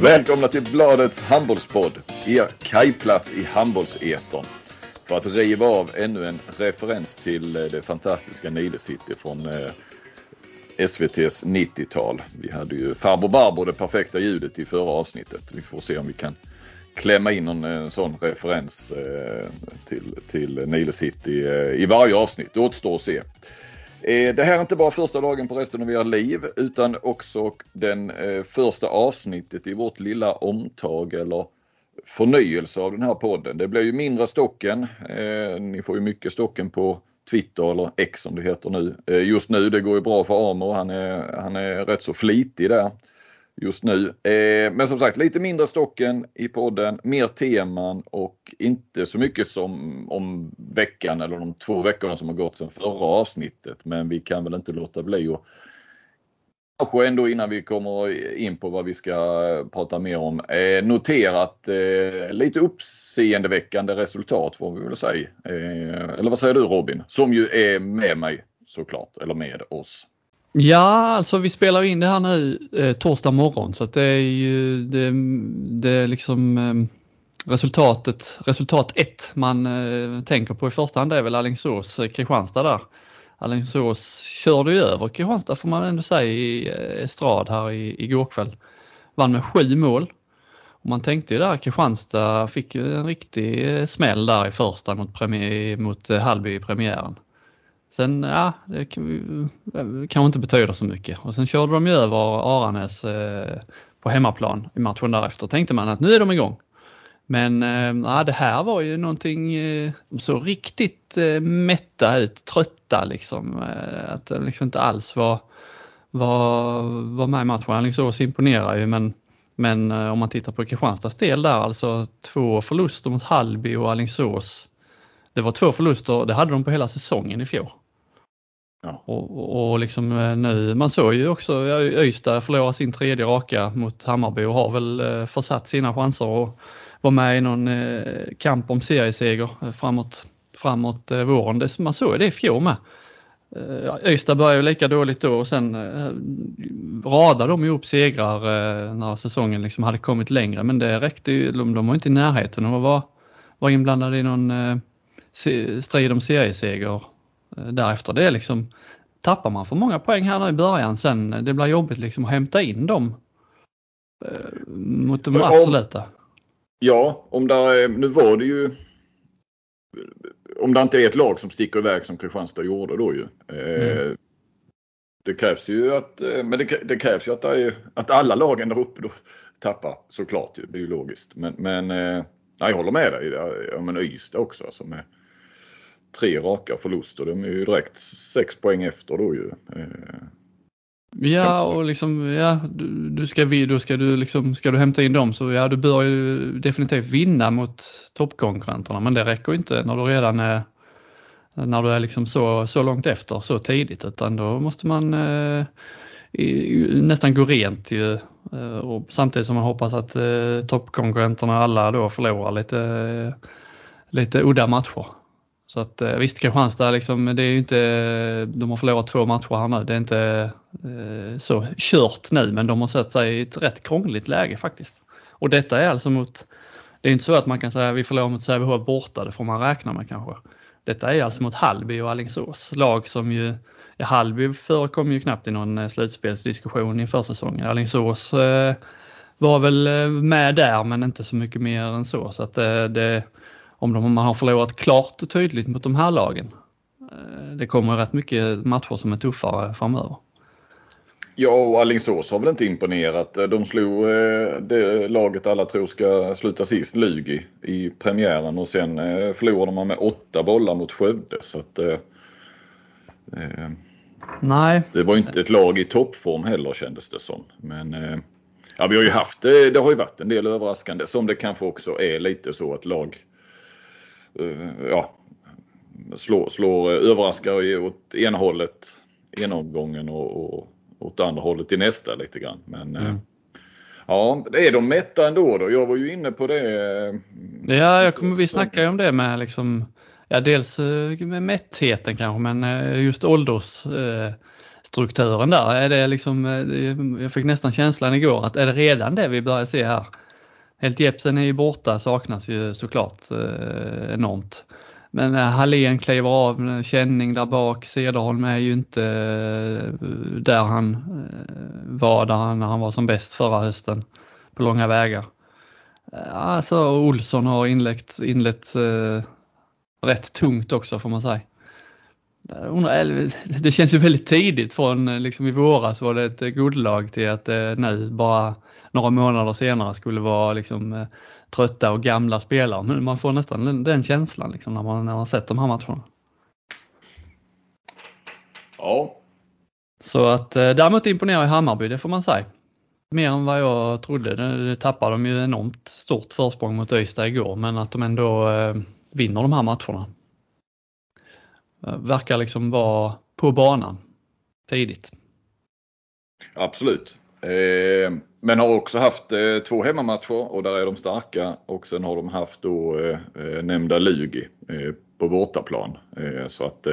Välkomna till Bladets handbollspodd, er kajplats i handbollsetern. För att riva av ännu en referens till eh, det fantastiska Nile City från eh, SVTs 90-tal. Vi hade ju Farbror Barbro, det perfekta ljudet i förra avsnittet. Vi får se om vi kan klämma in någon en sån referens till, till Nile City i varje avsnitt. Det återstår att se. Eh, det här är inte bara första dagen på resten av era liv utan också den eh, första avsnittet i vårt lilla omtag eller förnyelse av den här podden. Det blir ju mindre stocken. Eh, ni får ju mycket stocken på Twitter eller X som det heter nu. Just nu, det går ju bra för Amo. Han är, han är rätt så flitig där just nu. Eh, men som sagt lite mindre stocken i podden, mer teman och inte så mycket som om veckan eller de två veckorna som har gått sedan förra avsnittet. Men vi kan väl inte låta bli att kanske ändå innan vi kommer in på vad vi ska prata mer om eh, noterat eh, lite uppseendeväckande resultat får vi väl säga. Eh, eller vad säger du Robin? Som ju är med mig såklart, eller med oss. Ja, alltså vi spelar in det här nu eh, torsdag morgon så att det är ju det, det är liksom eh, resultatet, resultat 1 man eh, tänker på i första hand det är väl Alingsås eh, Kristianstad där. Alingsås körde ju över Kristianstad får man ändå säga i eh, Estrad här i, igår kväll. Vann med sju mål. Och man tänkte ju där Kristianstad fick ju en riktig eh, smäll där i första mot, premiär, mot eh, Hallby i premiären. Sen, ja, det kanske inte betyder så mycket. Och sen körde de ju över Aranäs eh, på hemmaplan i matchen därefter. Tänkte man att nu är de igång. Men eh, ja, det här var ju någonting, eh, de såg riktigt eh, mätta ut, trötta liksom. Att de liksom inte alls var, var, var med i matchen. Alingsås imponerar ju men, men om man tittar på Kristianstads del där, alltså två förluster mot Hallby och Alingsås. Det var två förluster, det hade de på hela säsongen i fjol. Ja. Och, och liksom eh, nu, man såg ju också Öysta förlora sin tredje raka mot Hammarby och har väl eh, försatt sina chanser att vara med i någon eh, kamp om serieseger framåt, framåt våren. Det, man såg det i fjol med. Öysta började lika dåligt då och sen radade de ihop segrar när säsongen liksom hade kommit längre men det räckte ju, de, de var inte i närheten av att vara, inblandade i någon strid om serieseger därefter. Det är liksom, tappar man för många poäng här nu i början sen, det blir jobbigt liksom att hämta in dem eh, mot de absoluta. Ja, om där, nu var det ju om det inte är ett lag som sticker iväg som Kristianstad gjorde då ju. Eh, mm. Det krävs ju att, men det, det krävs ju att, är, att alla lagen där uppe då tappar såklart ju, det är ju logiskt. Men, men jag håller med dig. Ja, men Ystad också som är tre raka förluster. De är ju direkt sex poäng efter då ju. Eh, ja och liksom, ja, du, du ska, då ska du liksom, ska du hämta in dem så ja, du bör ju definitivt vinna mot toppkonkurrenterna men det räcker inte när du redan är när du är liksom så, så långt efter så tidigt utan då måste man eh, nästan gå rent ju, eh, och samtidigt som man hoppas att eh, toppkonkurrenterna alla då förlorar lite, lite udda matcher. Så att eh, visst Kristianstad liksom, det är ju inte, de har förlorat två matcher här nu. Det är inte eh, så kört nu men de har satt sig i ett rätt krångligt läge faktiskt. Och detta är alltså mot, det är inte så att man kan säga vi förlorar mot Sävehof borta, det får man räkna med kanske. Detta är alltså mot Hallby och Alingsås, lag som ju, ja Hallby förekom ju knappt i någon eh, slutspelsdiskussion inför säsongen. Alingsås eh, var väl eh, med där men inte så mycket mer än så. så att det om de, man har förlorat klart och tydligt mot de här lagen. Eh, det kommer rätt mycket matcher som är tuffare framöver. Ja, och Alingsås har väl inte imponerat. De slog eh, det laget alla tror ska sluta sist, Lugi, i premiären och sen eh, förlorade man med åtta bollar mot Skövde. Så att, eh, Nej. Det var inte ett lag i toppform heller kändes det som. Men eh, ja, vi har ju haft det, det har ju varit en del överraskande som det kanske också är lite så att lag Eh, ja, slår, slår överraskar åt ena hållet ena omgången och, och åt andra hållet i nästa lite grann. Men mm. ja, är de mätta ändå då? Jag var ju inne på det. Eh, ja, jag kommer, vi snackar ju om det med liksom, ja dels med mättheten kanske men just ålders strukturen där? Är det liksom, jag fick nästan känslan igår att är det redan det vi börjar se här? Helt Jepsen är ju borta, saknas ju såklart eh, enormt. Men eh, Hallén kliver av, Känning där bak, Cederholm är ju inte eh, där han var där när han var som bäst förra hösten på långa vägar. Alltså Olsson har inlett, inlett eh, rätt tungt också får man säga. Det känns ju väldigt tidigt från liksom i våras var det ett godlag till att eh, nu bara några månader senare skulle vara liksom eh, trötta och gamla spelare. Men man får nästan den, den känslan liksom när man, när man sett de här matcherna. Ja. Så att eh, däremot imponerar i Hammarby, det får man säga mer än vad jag trodde. Nu tappade de ju enormt stort försprång mot Öysta igår men att de ändå eh, vinner de här matcherna. Verkar liksom vara på banan tidigt. Absolut. Eh, men har också haft eh, två hemmamatcher och där är de starka och sen har de haft då eh, eh, nämnda Lugi på bortaplan. Så att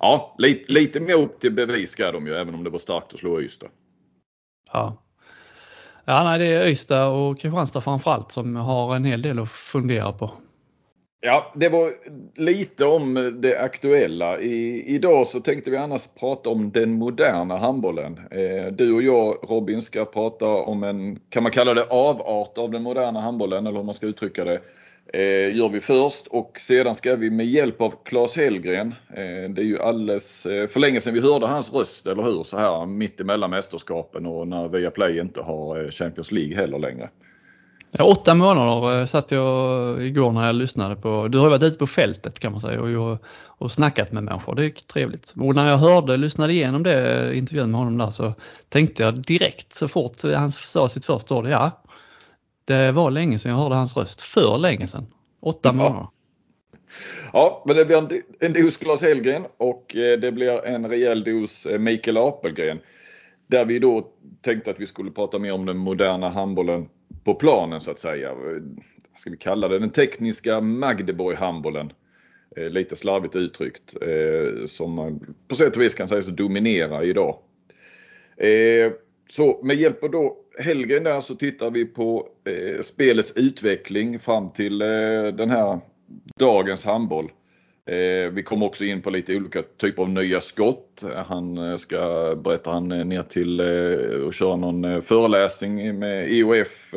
ja, lite, lite mer upp till bevis ska de ju även om det var starkt att slå Ystad. Ja. Ja, nej, det är Ystad och Kristianstad framförallt som har en hel del att fundera på. Ja, det var lite om det aktuella. I, idag så tänkte vi annars prata om den moderna handbollen. Eh, du och jag Robin ska prata om en, kan man kalla det avart av den moderna handbollen eller hur man ska uttrycka det eh, gör vi först och sedan ska vi med hjälp av Claes Hellgren, eh, det är ju alldeles eh, för länge sedan vi hörde hans röst, eller hur? Så här mitt emellan mästerskapen och när Viaplay inte har eh, Champions League heller längre. Ja, åtta månader eh, satt jag igår när jag lyssnade på, du har varit ute på fältet kan man säga och, och snackat med människor, det är trevligt. Och när jag hörde, lyssnade igenom det intervjun med honom där så tänkte jag direkt så fort han sa sitt första ord, ja det var länge sedan jag hörde hans röst. För länge sedan. Åtta månader. Ja, men det blir en, en dos Claes Hellgren och eh, det blir en rejäl dos eh, Mikael Apelgren. Där vi då tänkte att vi skulle prata mer om den moderna handbollen på planen så att säga. Vad ska vi kalla det? Den tekniska Magdeborg-handbollen. Eh, lite slarvigt uttryckt. Eh, som på sätt och vis kan sägas dominera idag. Eh, så med hjälp av då Helgen där så tittar vi på eh, spelets utveckling fram till eh, den här dagens handboll. Eh, vi kom också in på lite olika typer av nya skott. Han eh, ska, berättar han, eh, ner till och köra någon föreläsning med IOF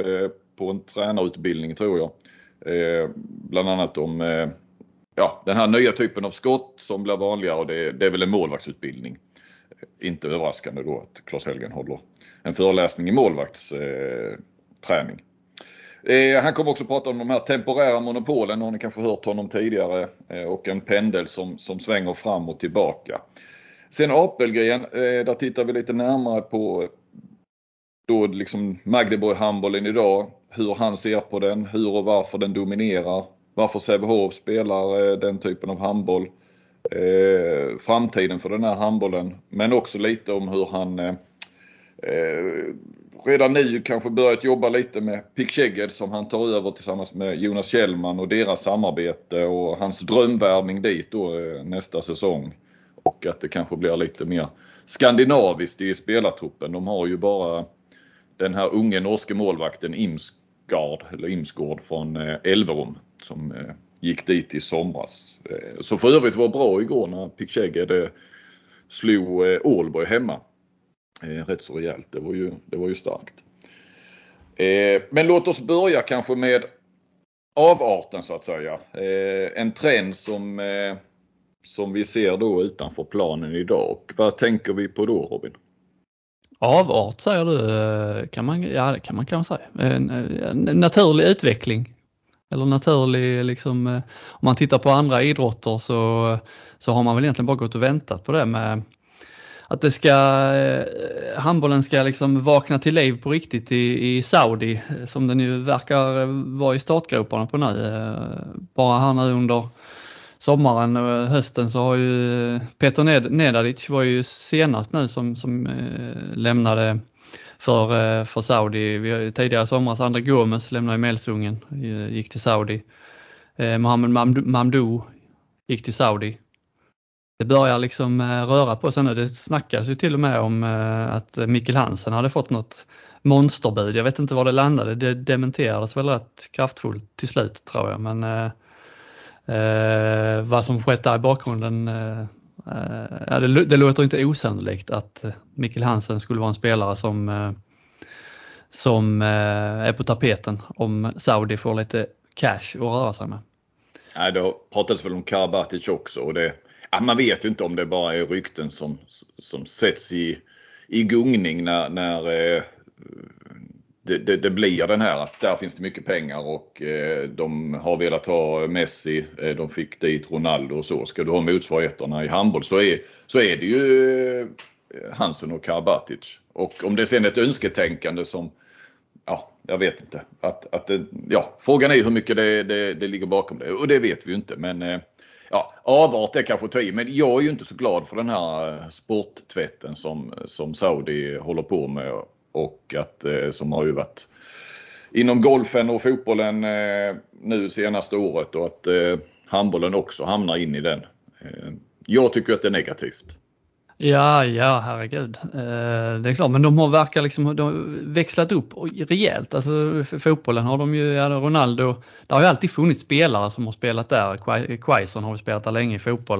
på en tränarutbildning tror jag. Bland annat om ja, den här nya typen av skott som blir vanligare och det, det är väl en målvaktsutbildning. Inte överraskande då att Claes Helgen håller en föreläsning i målvaktsträning. Eh, han kommer också prata om de här temporära monopolen, har ni kanske hört honom tidigare, eh, och en pendel som, som svänger fram och tillbaka. Sen Apelgren, eh, där tittar vi lite närmare på eh, då liksom Magdeburg-handbollen idag, hur han ser på den, hur och varför den dominerar, varför Sävehof spelar eh, den typen av handboll, eh, framtiden för den här handbollen, men också lite om hur han redan nu kanske börjat jobba lite med Pick som han tar över tillsammans med Jonas Kjellman och deras samarbete och hans drömvärvning dit då eh, nästa säsong. Och att det kanske blir lite mer skandinaviskt i spelartruppen. De har ju bara den här unge norske målvakten Imsgard, eller Imsgård från eh, Elverum som eh, gick dit i somras. Så för övrigt var bra igår när Pick slog Ålborg hemma Eh, rätt så rejält. Det var ju, det var ju starkt. Eh, men låt oss börja kanske med avarten så att säga. Eh, en trend som, eh, som vi ser då utanför planen idag. Vad tänker vi på då Robin? Avart säger du, eh, kan man, ja det kan man kanske säga. Eh, en, en eh, naturlig utveckling. Eller naturlig, liksom, om man tittar på andra idrotter så, så har man väl egentligen bara gått och väntat på det med att det ska, eh, handbollen ska liksom vakna till liv på riktigt i, i Saudi eh, som den ju verkar eh, vara i startgroparna på nu. Bara här nu under sommaren och hösten så har ju Peter Nedadic var ju senast nu som, som lämnade för, för Saudi. Vi har tidigare somras André Gomes lämnade Melsungen, gick till Saudi. Mohamed Mamdou gick till Saudi det börjar liksom eh, röra på sig nu. Det snackas ju till och med om eh, att Mikkel Hansen hade fått något monsterbud. Jag vet inte var det landade. Det dementerades väl rätt kraftfullt till slut tror jag. Men eh, eh vad som skett där i bakgrunden eh, det, det låter inte osannolikt att Mikkel Hansen skulle vara en spelare som, eh, som eh, är på tapeten om Saudi får lite cash att röra sig med. Nej, det pratades väl om Karabatic också och det, ja, man vet ju inte om det bara är rykten som, som sätts i, i gungning när, när eh, det, det, det, blir den här att där finns det mycket pengar och eh, de har velat ha Messi, eh, de fick dit Ronaldo och så. Ska du ha motsvarigheterna i handboll så är, så är det ju Hansen och Karabatic. Och om det sen är ett önsketänkande som, ja, jag vet inte. Att, att det, ja, frågan är hur mycket det, det, det ligger bakom det och det vet vi ju inte. Men eh, ja, avart är kanske att ta i, men jag är ju inte så glad för den här eh, sporttvätten som, som Saudi håller på med och att eh, som har ju varit inom golfen och fotbollen eh, nu senaste året och att eh, handbollen också hamnar in i den. Eh, jag tycker att det är negativt. Ja, ja, herregud. Eh, det är klart, men de har verkar liksom de växlat upp rejält. Alltså fotbollen har de ju, ja, Ronaldo, det har ju alltid funnits spelare som har spelat där. Quaison har ju spelat där länge i fotboll.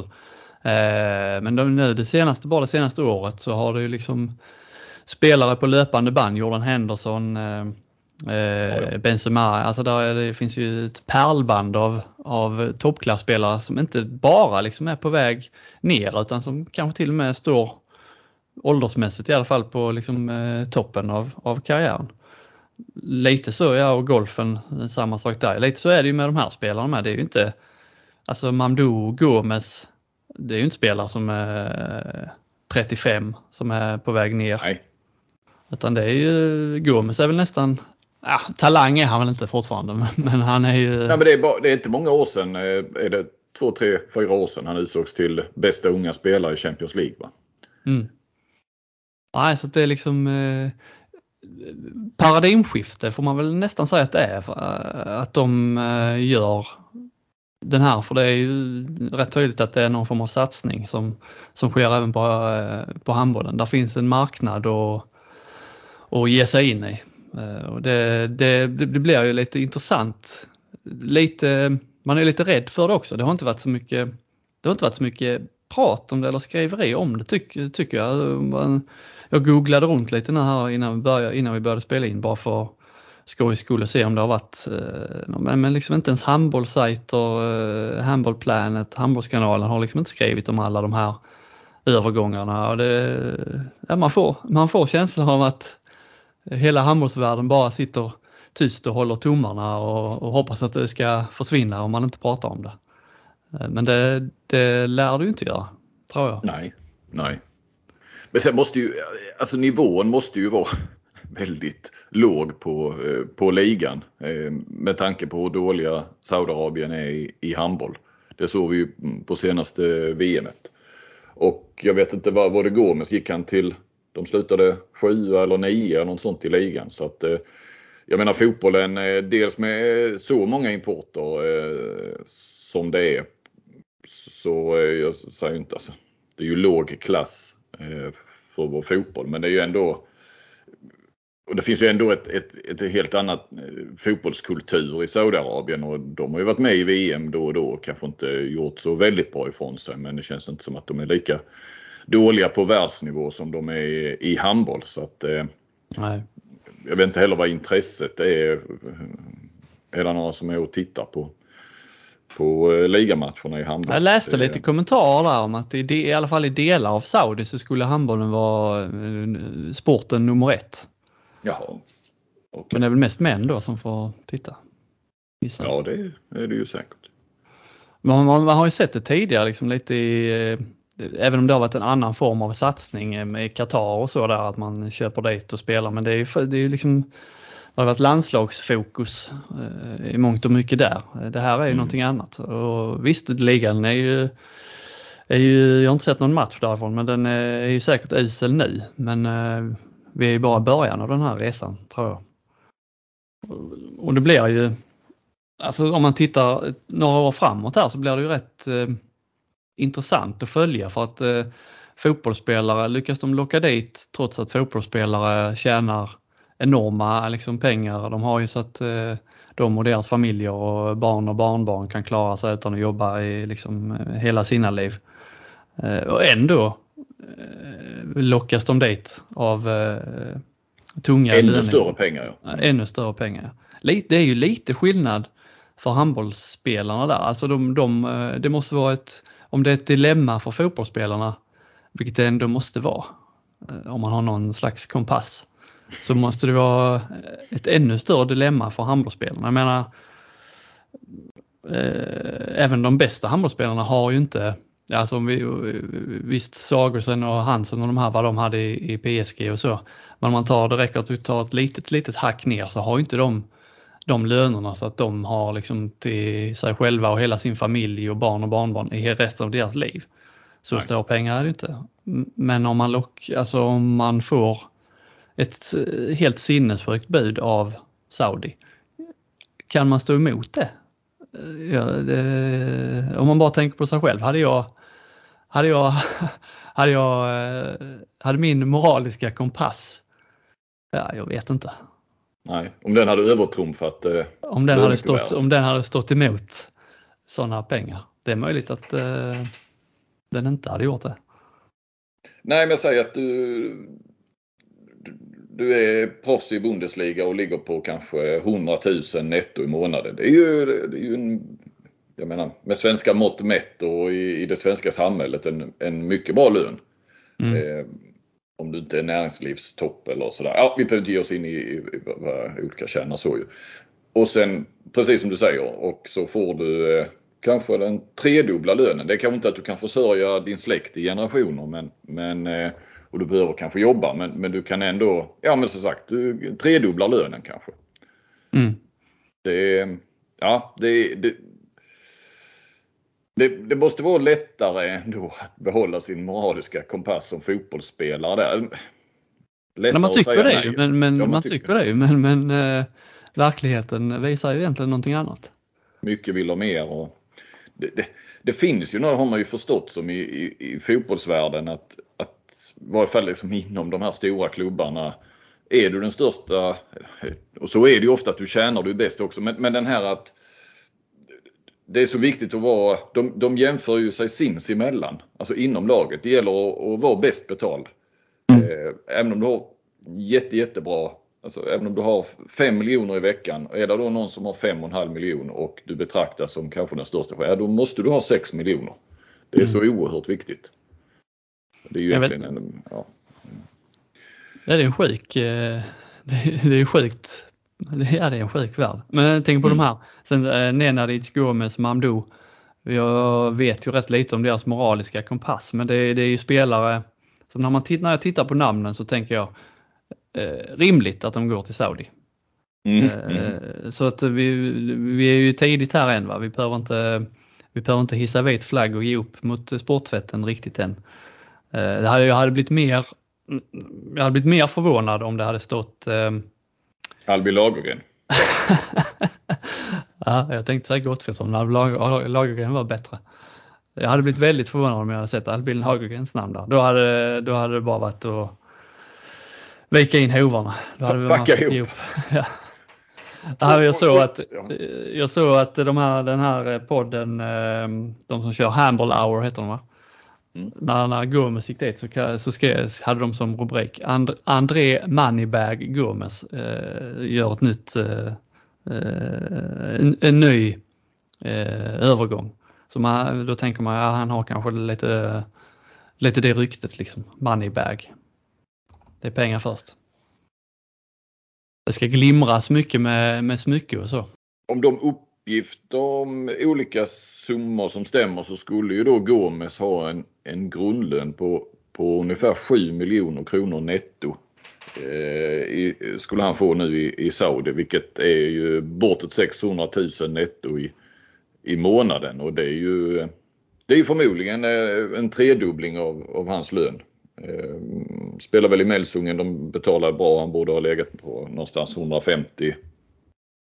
Eh, men de, nu det senaste, bara det senaste året så har det ju liksom spelare på löpande band, Jordan Henderson, eh, eh, eh, Benzema, alltså där, det finns ju ett pärlband av, av toppklasspelare som inte bara liksom är på väg ner utan som kanske till och med står åldersmässigt i alla fall på liksom, eh, toppen av, av karriären. Lite så, ja och golfen, samma sak där. Lite så är det ju med de här spelarna med. Det är ju inte, alltså Mamdou Gomes, det är ju inte spelare som är 35 som är på väg ner. Nej. Utan det är ju, Gomes är väl nästan, ja, talang är han väl inte fortfarande men han är ju... Nej, men det, är bara, det är inte många år sedan, eh, är det två, tre, fyra år sedan han utsågs till bästa unga spelare i Champions League va? Mm. Nej, så det är liksom eh, paradigmskifte får man väl nästan säga att det är. Eh, att de eh, gör den här, för det är ju rätt tydligt att det är någon form av satsning som, som sker även på, eh, på handbollen. Där finns en marknad och att ge sig in i. Eh, och det, det, det blir ju lite intressant. Lite, man är lite rädd för det också. Det har inte varit så mycket, det har inte varit så mycket prat om det eller skriveri om det tycker, tycker jag. Jag googlade runt lite här innan vi började, innan vi började spela in bara för skojs skull och se om det har varit, eh, men, men liksom inte ens handbollssajter, eh, handbollplanet, handbollskanalen har liksom inte skrivit om alla de här övergångarna. Och det, ja, man, får, man får känslan av att hela handbollsvärlden bara sitter tyst och håller tummarna och, och, hoppas att det ska försvinna om man inte pratar om det. Eh, men det, det lär du inte göra, tror jag. Nej, nej. Men sen måste ju, alltså nivån måste ju vara väldigt låg på, eh, på ligan eh, med tanke på hur dåliga Saudiarabien är i, i handboll. Det såg vi ju på senaste VMet. Och jag vet inte vad, vad det går med, så gick han till de slutade sjua eller nia något sånt i ligan. Så att, eh, jag menar fotbollen, eh, dels med så många importer eh, som det är. Så jag säger inte alltså, det är ju låg klass för vår fotboll men det är ju ändå och det finns ju ändå ett, ett, ett helt annat fotbollskultur i Saudiarabien och de har ju varit med i VM då och då och kanske inte gjort så väldigt bra ifrån sig men det känns inte som att de är lika dåliga på världsnivå som de är i handboll. Så att, eh, Nej. Jag vet inte heller vad intresset är. Är det några som är och tittar på, på eh, ligamatcherna i handboll? Jag läste lite kommentarer där om att i, i alla fall i delar av Saudi så skulle handbollen vara eh, sporten nummer ett. Jaha. Okay. Men det är väl mest män då som får titta? Gissar. Ja det är det ju säkert. Man, man, man, har ju sett det tidigare liksom lite i även om det har varit en annan form av satsning med Qatar och så där att man köper dit och spelar men det är ju det är liksom det har varit landslagsfokus eh, i mångt och mycket där. Det här är ju mm. någonting annat och visst ligan är ju, är ju, jag har inte sett någon match därifrån men den är ju säkert usel nu men eh, vi är ju bara början av den här resan tror jag. Och det blir ju, alltså om man tittar några år framåt här så blir det ju rätt eh, intressant att följa för att eh, fotbollsspelare, lyckas de locka dit trots att fotbollsspelare tjänar enorma liksom, pengar. De har ju så att eh, de och deras familjer och barn och barnbarn kan klara sig utan att jobba i liksom, hela sina liv. Eh, och ändå eh, lockas de dit av eh, tunga Ännu löner. större pengar. Ja. Ännu större pengar. Det är ju lite skillnad för handbollsspelarna där. Alltså de, de, det måste vara ett, om det är ett dilemma för fotbollsspelarna, vilket det ändå måste vara, eh, om man har någon slags kompass, så måste det vara eh, ett ännu större dilemma för handbollsspelarna. Jag menar, eh, även de bästa handbollsspelarna har ju inte, alltså om vi, visst Sagosen och Hansen och de här vad de hade i, i PSG och så, men om man tar det räcker att du tar ett litet, litet hack ner så har inte de de lönerna så att de har liksom till sig själva och hela sin familj och barn och barnbarn i resten av deras liv. Så stora pengar är det inte. Men om man, lock, alltså om man får ett eh, helt sinnessjukt bud av Saudi. Kan man stå emot det? Eh, ja, det? Om man bara tänker på sig själv, hade jag, hade jag, hade jag, eh, hade min moraliska kompass, ja jag vet inte. Nej, om den hade övertrumfat eh, om, den hade stått, om den hade stått emot sådana pengar. Det är möjligt att eh, den inte hade gjort det. Nej, men jag säger att du, du är proffs i Bundesliga och ligger på kanske 100 000 netto i månaden. Det är ju, det är ju en, jag menar, med svenska mått mätt och i, i det svenska samhället en, en mycket bra lön. Mm. Eh, om du inte är näringslivstopp eller sådär. Ja, vi behöver inte ge oss in i, i vad olika tjänar så ju. Och sen precis som du säger och så får du eh, kanske den tredubbla lönen. Det är kanske inte att du kan försörja din släkt i generationer men, men eh, och du behöver kanske jobba men, men du kan ändå, ja men som sagt, du tredubblar lönen kanske. Mm. Det, ja, det, det, det, det, måste vara lättare ändå att behålla sin moraliska kompass som fotbollsspelare där. Lättare man tycker det ju, men, men ja, man, man tycker. tycker det ju, men, men äh, verkligheten visar ju egentligen någonting annat. Mycket vill ha mer och det, det, det finns ju, det har man ju förstått som i, i, i fotbollsvärlden att, att i varje fall liksom inom de här stora klubbarna. Är du den största, och så är det ju ofta att du tjänar du bäst också, men, men den här att det är så viktigt att vara, de, de jämför ju sig sinsemellan, alltså inom laget. Det gäller att, att vara bäst betald. Mm. Eh, även om du har jätte, jättebra, alltså även om du har 5 miljoner i veckan. Är det då någon som har 5,5 miljoner och du betraktas som kanske den största, ja, då måste du ha 6 miljoner. Det är mm. så oerhört viktigt. Det är ju egentligen en, ja. det är en sjuk, eh, det är sjukt. Ja, det är en sjuk värld. Men tänker på mm. de här, sen eh, Nenadic, Gomes, Mamdou. Jag vet ju rätt lite om deras moraliska kompass, men det, det är ju spelare som när, man när jag tittar på namnen så tänker jag eh, rimligt att de går till Saudi. Mm, eh, mm. Så att vi, vi är ju tidigt här än. Va? Vi, behöver inte, vi behöver inte hissa vit flagg och ge upp mot sporttvätten riktigt än. Eh, det hade, jag hade blivit mer jag hade blivit mer förvånad om det hade stått eh... Albin Lagergren. ja, jag tänkte säga Gottfridsson, men Lagergren var bättre. Jag hade blivit väldigt förvånad om jag hade sett Albin Lagergrens namn där. Då hade, då hade det bara varit att vika in hovarna. Då hade Backa ihop. ihop. ja. Ja, jag, såg att, jag såg att de här, den här podden, eh, de som kör Handball Hour heter de va? Mm. När, när Gomes gick dit så, så skrev, hade de som rubrik And, André Moneybag Gomes eh, gör ett nytt, eh, eh, en, en, ny eh, övergång. Så man, då tänker man, ja, han har kanske lite, lite det ryktet liksom, Moneybag. Det är pengar först. Det ska glimras mycket med, med smycke och så. Om de upp uppgift om olika summor som stämmer så skulle ju då Gomes ha en, en grundlön på, på ungefär 7 miljoner kronor netto. Eh, i, skulle han få nu i, i Saudi vilket är ju bortåt 600 000 netto i, i månaden och det är ju det är förmodligen eh, en tredubbling av, av hans lön. Eh, spelar väl i Melsungen, de betalar bra, han borde ha legat på någonstans 150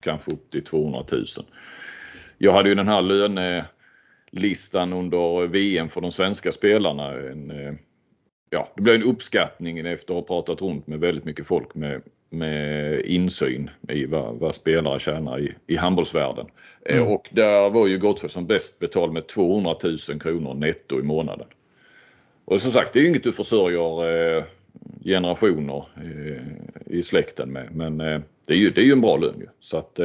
kanske upp till 200 000. Jag hade ju den här löne, listan under VM för de svenska spelarna. En, eh, ja, det blir en uppskattning efter att ha pratat runt med väldigt mycket folk med, med insyn i vad, vad spelare tjänar i, i handbollsvärlden. Eh, mm. Och där var ju Gottfridsson bäst betald med 200 000 kronor netto i månaden. Och som sagt, det är inget du försörjer eh, generationer i släkten med. Men det är ju, det är ju en bra lön ju. Så att,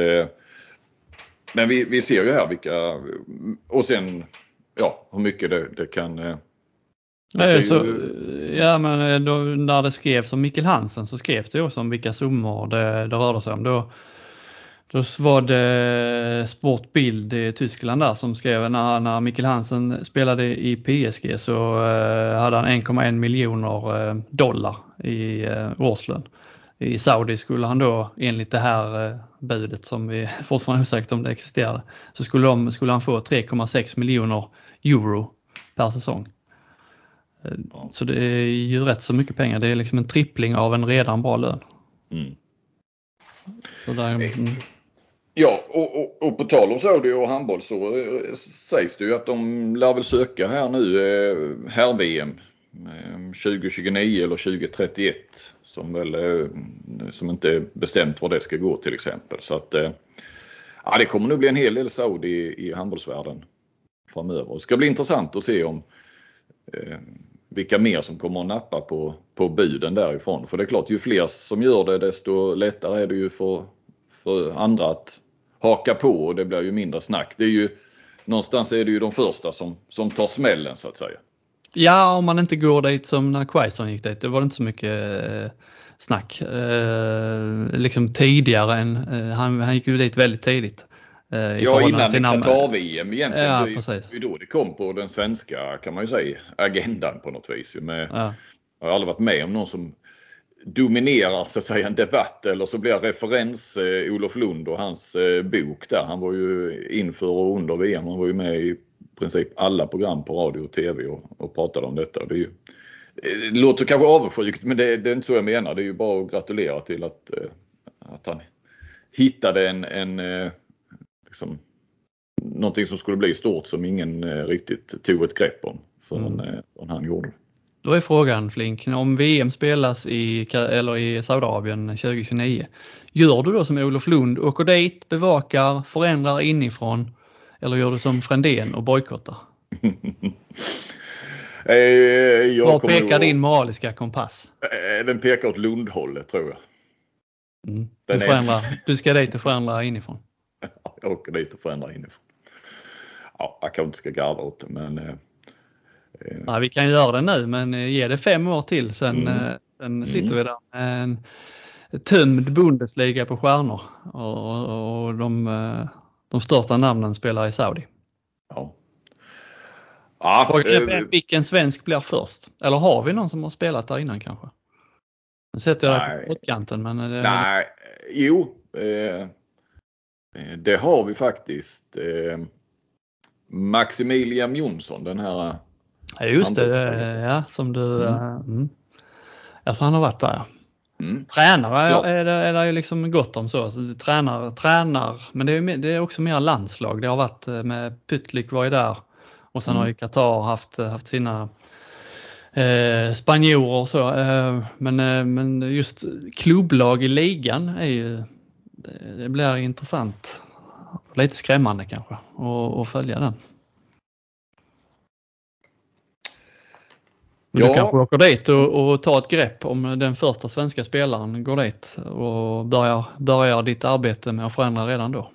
men vi, vi ser ju här vilka och sen ja, hur mycket det, det kan det Nej, så, ja men då, när det skrevs om Mikkel Hansen så skrevs det också om vilka summor det, det rörde sig om. Då, då var det Sportbild i Tyskland där som skrev när, när Mikkel Hansen spelade i PSG så eh, hade han 1,1 miljoner eh, dollar i eh, årslön. I Saudi skulle han då enligt det här eh, budet som vi fortfarande osäkert om det existerade så skulle, de, skulle han få 3,6 miljoner euro per säsong. Eh, så det är ju rätt så mycket pengar. Det är liksom en trippling av en redan bra lön. Mm. Där, mm. Ja, och, och, och, på tal om Saudi och handboll så äh, sägs det ju att de lär väl söka här nu äh, här-VM Ehm, 2029 eller 2031 som väl mm, som inte är bestämt var det ska gå till exempel. Så att eh, ja, det kommer nog bli en hel del Saudi i, i handbollsvärlden framöver. Det ska bli intressant att se om ehm, vilka mer som kommer att nappa på, på buden därifrån. För det är klart, ju fler som gör det desto lättare är det ju för, för andra att haka på och det blir ju mindre snack. Det är ju, någonstans är det ju de första som, som tar smällen så att säga. Ja, om man inte går dit som när Quaison gick dit. Det var inte så mycket eh, snack. Eh, liksom tidigare än, eh, han, han gick ju dit väldigt tidigt. Eh, ja, innan Qatar-VM egentligen. Ja, det är ju då det kom på den svenska, kan man ju säga, agendan på något vis. Med, ja. Jag har aldrig varit med om någon som dominerar så att säga en debatt eller så blir referens eh, Olof Lund och hans eh, bok där. Han var ju inför och under VM. Han var ju med i princip alla program på radio och TV och, och pratade om detta. Det, är ju, eh, det låter kanske avundsjukt men det, det, är inte så jag menar. Det är ju bara att gratulera till att, eh, att han hittade en, en eh, liksom, någonting som skulle bli stort som ingen eh, riktigt tog ett grepp om förrän, mm. han gjorde det. Då är frågan Flink, om VM spelas i, eller i Saudiarabien 2029, gör du då som Olof Lund, åker dit, bevakar, förändrar inifrån eller gör du som Frändén och bojkottar? eh, Var pekar din moraliska kompass? Eh, den pekar åt Lundhållet tror jag. Mm. Du, du ska dit och förändra inifrån? jag åker dit och förändrar inifrån. Ja, jag kanske inte ska garva åt det men eh, eh, Nej, vi kan göra det nu men ge det fem år till sen, mm. sen sitter mm. vi där med en tömd Bundesliga på stjärnor och, och de, de största namnen spelar i Saudi. Ja. Ja, Frågan är vilken svensk blir först? Eller har vi någon som har spelat där innan kanske? Nu sätter jag dig på pottkanten men... Det, nej, jo. Eh, Eh, det har vi faktiskt. Eh, Maximilian Jonsson, den här Ja just det, ja som du... Mm. Mm. Alltså han har varit där. Mm. Tränare ja. är, det, är det ju liksom gott om så. så tränar, tränar, men det är, det är också mer landslag. Det har varit eh, med Pytlik var ju där och sen mm. har ju Qatar haft, haft sina eh, spanjorer och så. Eh, men, eh, men just klubblag i ligan är ju det, det blir intressant. Lite skrämmande kanske att följa den. Ja. du kanske åker dit och, och tar ett grepp om den första svenska spelaren går dit och börjar, börjar ditt arbete med att förändra redan då.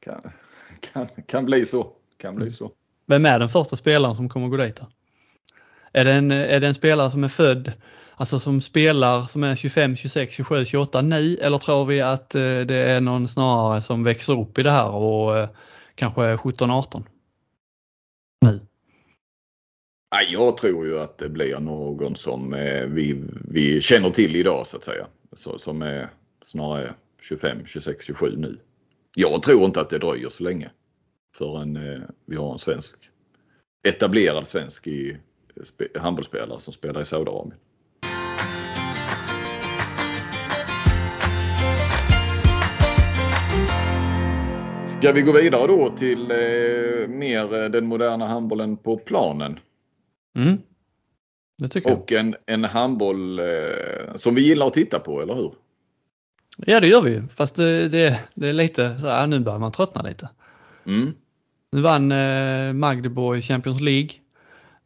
Kan, kan, kan bli så. Kan bli så. Vem är den första spelaren som kommer gå dit? Då? Är det, en, är det en spelare som är född alltså som spelar som är 25, 26, 27, 28 nu eller tror vi att eh, det är någon snarare som växer upp i det här och eh, kanske 17, 18? Nu. Jag tror ju att det blir någon som eh, vi, vi känner till idag så att säga. som är snarare 25, 26, 27 nu. Jag tror inte att det dröjer så länge förrän eh, vi har en svensk etablerad svensk i handbollsspelare som spelar i Saudiarabien. Ska vi gå vidare då till eh, mer eh, den moderna handbollen på planen? Mm. Det tycker Och en, en handboll eh, som vi gillar att titta på, eller hur? jag. Ja det gör vi ju, fast det, det, det är lite så här, nu börjar man tröttna lite. Mm. Nu vann eh, Magdeburg Champions League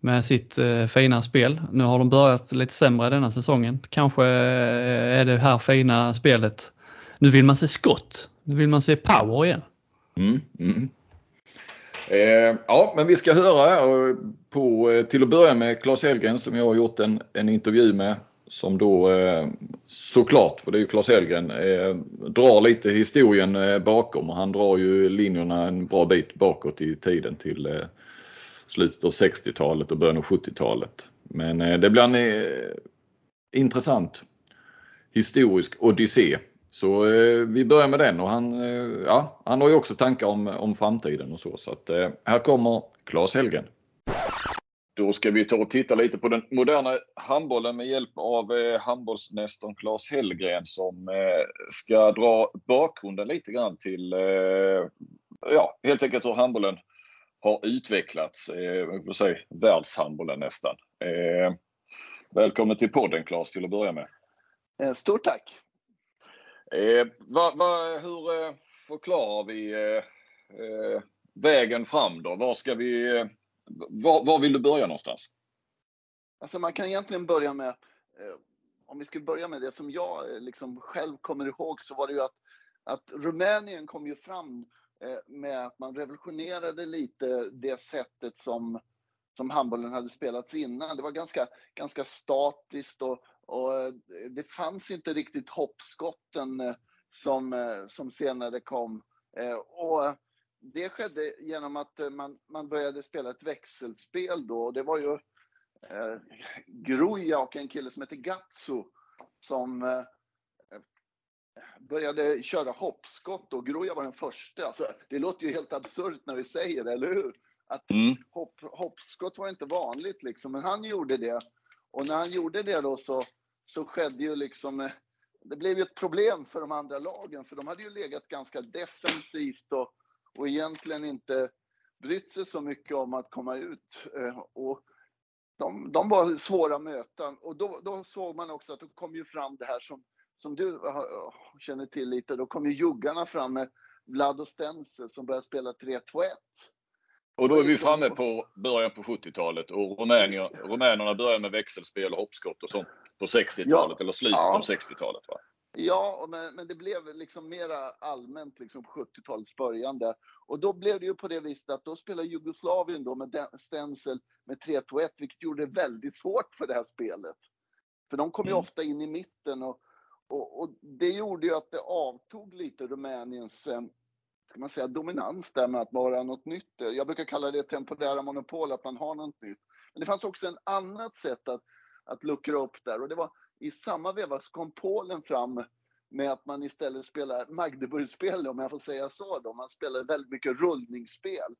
med sitt eh, fina spel. Nu har de börjat lite sämre denna säsongen. Kanske eh, är det här fina spelet. Nu vill man se skott. Nu vill man se power igen. Mm, mm. Eh, ja, men vi ska höra här eh, på, eh, till att börja med Claes Elgren som jag har gjort en, en intervju med. Som då eh, såklart, för det är ju Claes Elgren, eh, drar lite historien eh, bakom och han drar ju linjerna en bra bit bakåt i tiden till eh, slutet av 60-talet och början av 70-talet. Men eh, det blir en eh, intressant historisk odyssé. Så eh, vi börjar med den och han, eh, ja, han har ju också tankar om, om framtiden och så. Så att, eh, här kommer Claes Hellgren. Då ska vi ta och titta lite på den moderna handbollen med hjälp av eh, handbollsnästorn Claes Hellgren som eh, ska dra bakgrunden lite grann till, eh, ja, helt enkelt hur handbollen har utvecklats. Eh, säga världshandbollen nästan. Eh, välkommen till podden Claes till att börja med. Stort tack! Eh, va, va, hur eh, förklarar vi eh, eh, vägen fram då? Var ska vi, eh, var, var vill du börja någonstans? Alltså man kan egentligen börja med, eh, om vi ska börja med det som jag eh, liksom själv kommer ihåg så var det ju att, att Rumänien kom ju fram eh, med att man revolutionerade lite det sättet som, som handbollen hade spelats innan. Det var ganska, ganska statiskt och, och eh, det fanns inte riktigt hoppskotten eh, som, eh, som senare kom. Och det skedde genom att man, man började spela ett växelspel då. Det var ju eh, Gruja och en kille som heter Gatsu som eh, började köra hoppskott och Gruja var den första. Alltså, det låter ju helt absurt när vi säger det, eller hur? Att Mm. hopp, hoppskott var inte vanligt liksom, men han gjorde det. Och när han gjorde det då så, så skedde ju liksom, eh, det blev ju ett problem för de andra lagen, för de hade ju legat ganska defensivt och, och egentligen inte brytt sig så mycket om att komma ut. Eh, och de, de var svåra att möta. Och då, då såg man också att det kom ju fram det här som, som du eh, känner till lite. Då kom ju juggarna fram med Vlad och Stenzel som började spela 3-2-1. Och då är vi framme på början på 70-talet och Rumänien, rumänerna börjar med växelspel och hoppskott och sånt på 60-talet Ja. eller slutet Ja. av 60-talet. Va? Ja, men, men det blev liksom mera allmänt liksom på 70-talets början där. Och då blev det ju på det viset att då spelade Jugoslavien då med den- Stenzel med 3-2-1, vilket gjorde det väldigt svårt för det här spelet. För de kom ju Mm. ofta in i mitten och, och, och det gjorde ju att det avtog lite Rumäniens eh, ska man säga, dominans där med att vara något nytt. Jag brukar kalla det temporära monopol, att man har något nytt. Men det fanns också en annat sätt att, att luckra upp där och det var i samma veva så kom Polen fram med att man istället spelar Magdeburgspel, om jag får säga så. Då. Man spelade väldigt mycket rullningsspel.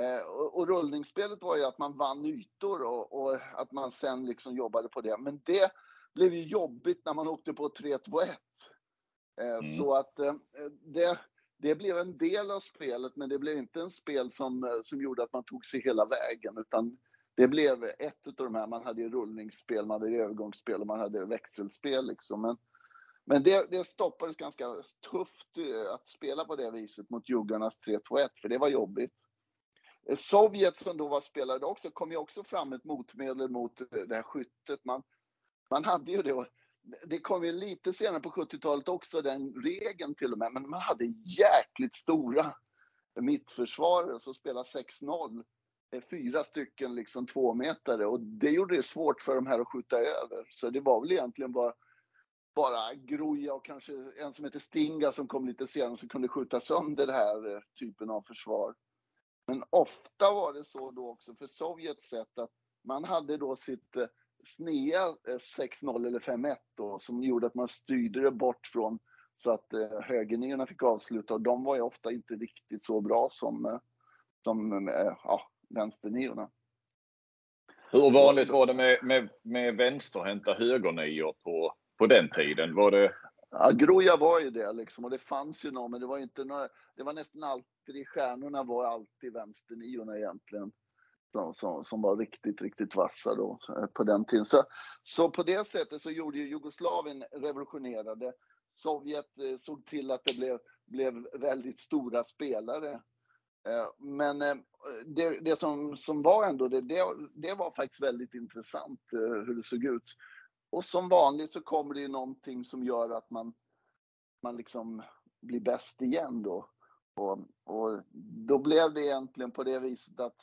Eh, och, och rullningsspelet var ju att man vann ytor och, och att man sen liksom jobbade på det. Men det blev ju jobbigt när man åkte på 3-2-1. Eh, Mm. Så att eh, det, det blev en del av spelet, men det blev inte en spel som, eh, som gjorde att man tog sig hela vägen, utan det blev ett av de här. Man hade ju rullningsspel, man hade övergångsspel och man hade växelspel liksom. Men, men det, det stoppades ganska tufft eh, att spela på det viset mot juggarnas 3-2-1, för det var jobbigt. Eh, Sovjet som då var spelare också, kom ju också fram ett motmedel mot det här skyttet. Man, man hade ju det, det kom ju lite senare på 70-talet också, den regeln till och med, men man hade jäkligt stora mittförsvarare som alltså spelade 6-0. Eh, fyra stycken liksom tvåmetare och det gjorde det svårt för de här att skjuta över. Så det var väl egentligen bara, bara Groja och kanske en som heter Stinga som kom lite senare som kunde skjuta sönder den här eh, typen av försvar. Men ofta var det så då också för Sovjets sätt att man hade då sitt eh, snea eh, 6-0 eller 5-1 då som gjorde att man styrde det bort från så att eh, högerniorna fick avsluta och de var ju ofta inte riktigt så bra som, eh, som eh, ja, vänsterniorna. Hur vanligt var det med, med, med vänsterhänta högernior på, på den tiden? Var det, Ja, Groja var ju det liksom och det fanns ju någon, men det var inte några, det var nästan alltid, stjärnorna var alltid vänsterniorna egentligen. Som, som, som, var riktigt, riktigt vassa då eh, på den tiden. Så, så på det sättet så gjorde ju Jugoslavien revolutionerade. Sovjet eh, såg till att det blev, blev väldigt stora spelare. Eh, men det, det som, som var ändå det, det, det var faktiskt väldigt intressant hur det såg ut. Och som vanligt så kommer det ju någonting som gör att man, man liksom blir bäst igen då. Och, och då blev det egentligen på det viset att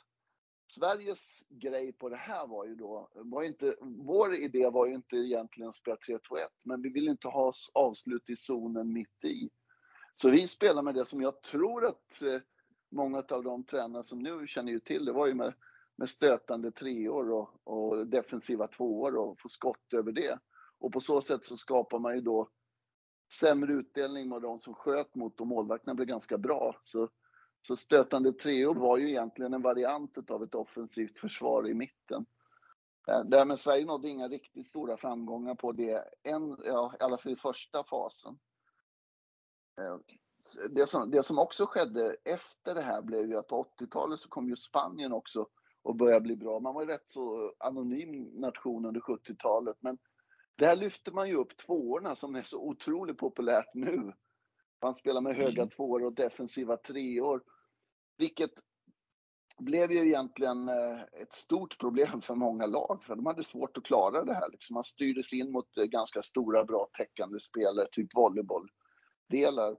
Sveriges grej på det här var ju då, var inte, vår idé var ju inte egentligen att spela 3-2-1, men vi ville inte ha avslut i zonen mitt i. Så vi spelade med det som jag tror att eh, många av de tränare som nu känner ju till det var ju med med stötande treor och, och defensiva tvåor och få skott över det. Och på så sätt så skapar man ju då sämre utdelning med de som sköt mot och målvakterna blev ganska bra. Så, så stötande treor var ju egentligen en variant av ett offensivt försvar i mitten. Därmed Sverige nådde inga riktigt stora framgångar på det, en, ja, i alla fall i första fasen. Eh, det som, det som också skedde efter det här blev ju att på 80-talet så kom ju Spanien också och börja bli bra. Man var ju rätt så anonym nation under 70-talet, men där lyfter man ju upp tvåorna som är så otroligt populärt nu. Man spelar med höga mm. tvåor och defensiva treor, vilket blev ju egentligen eh, ett stort problem för många lag, för de hade svårt att klara det här. Liksom man styrdes in mot eh, ganska stora, bra täckande spelare, typ volleybolldelar.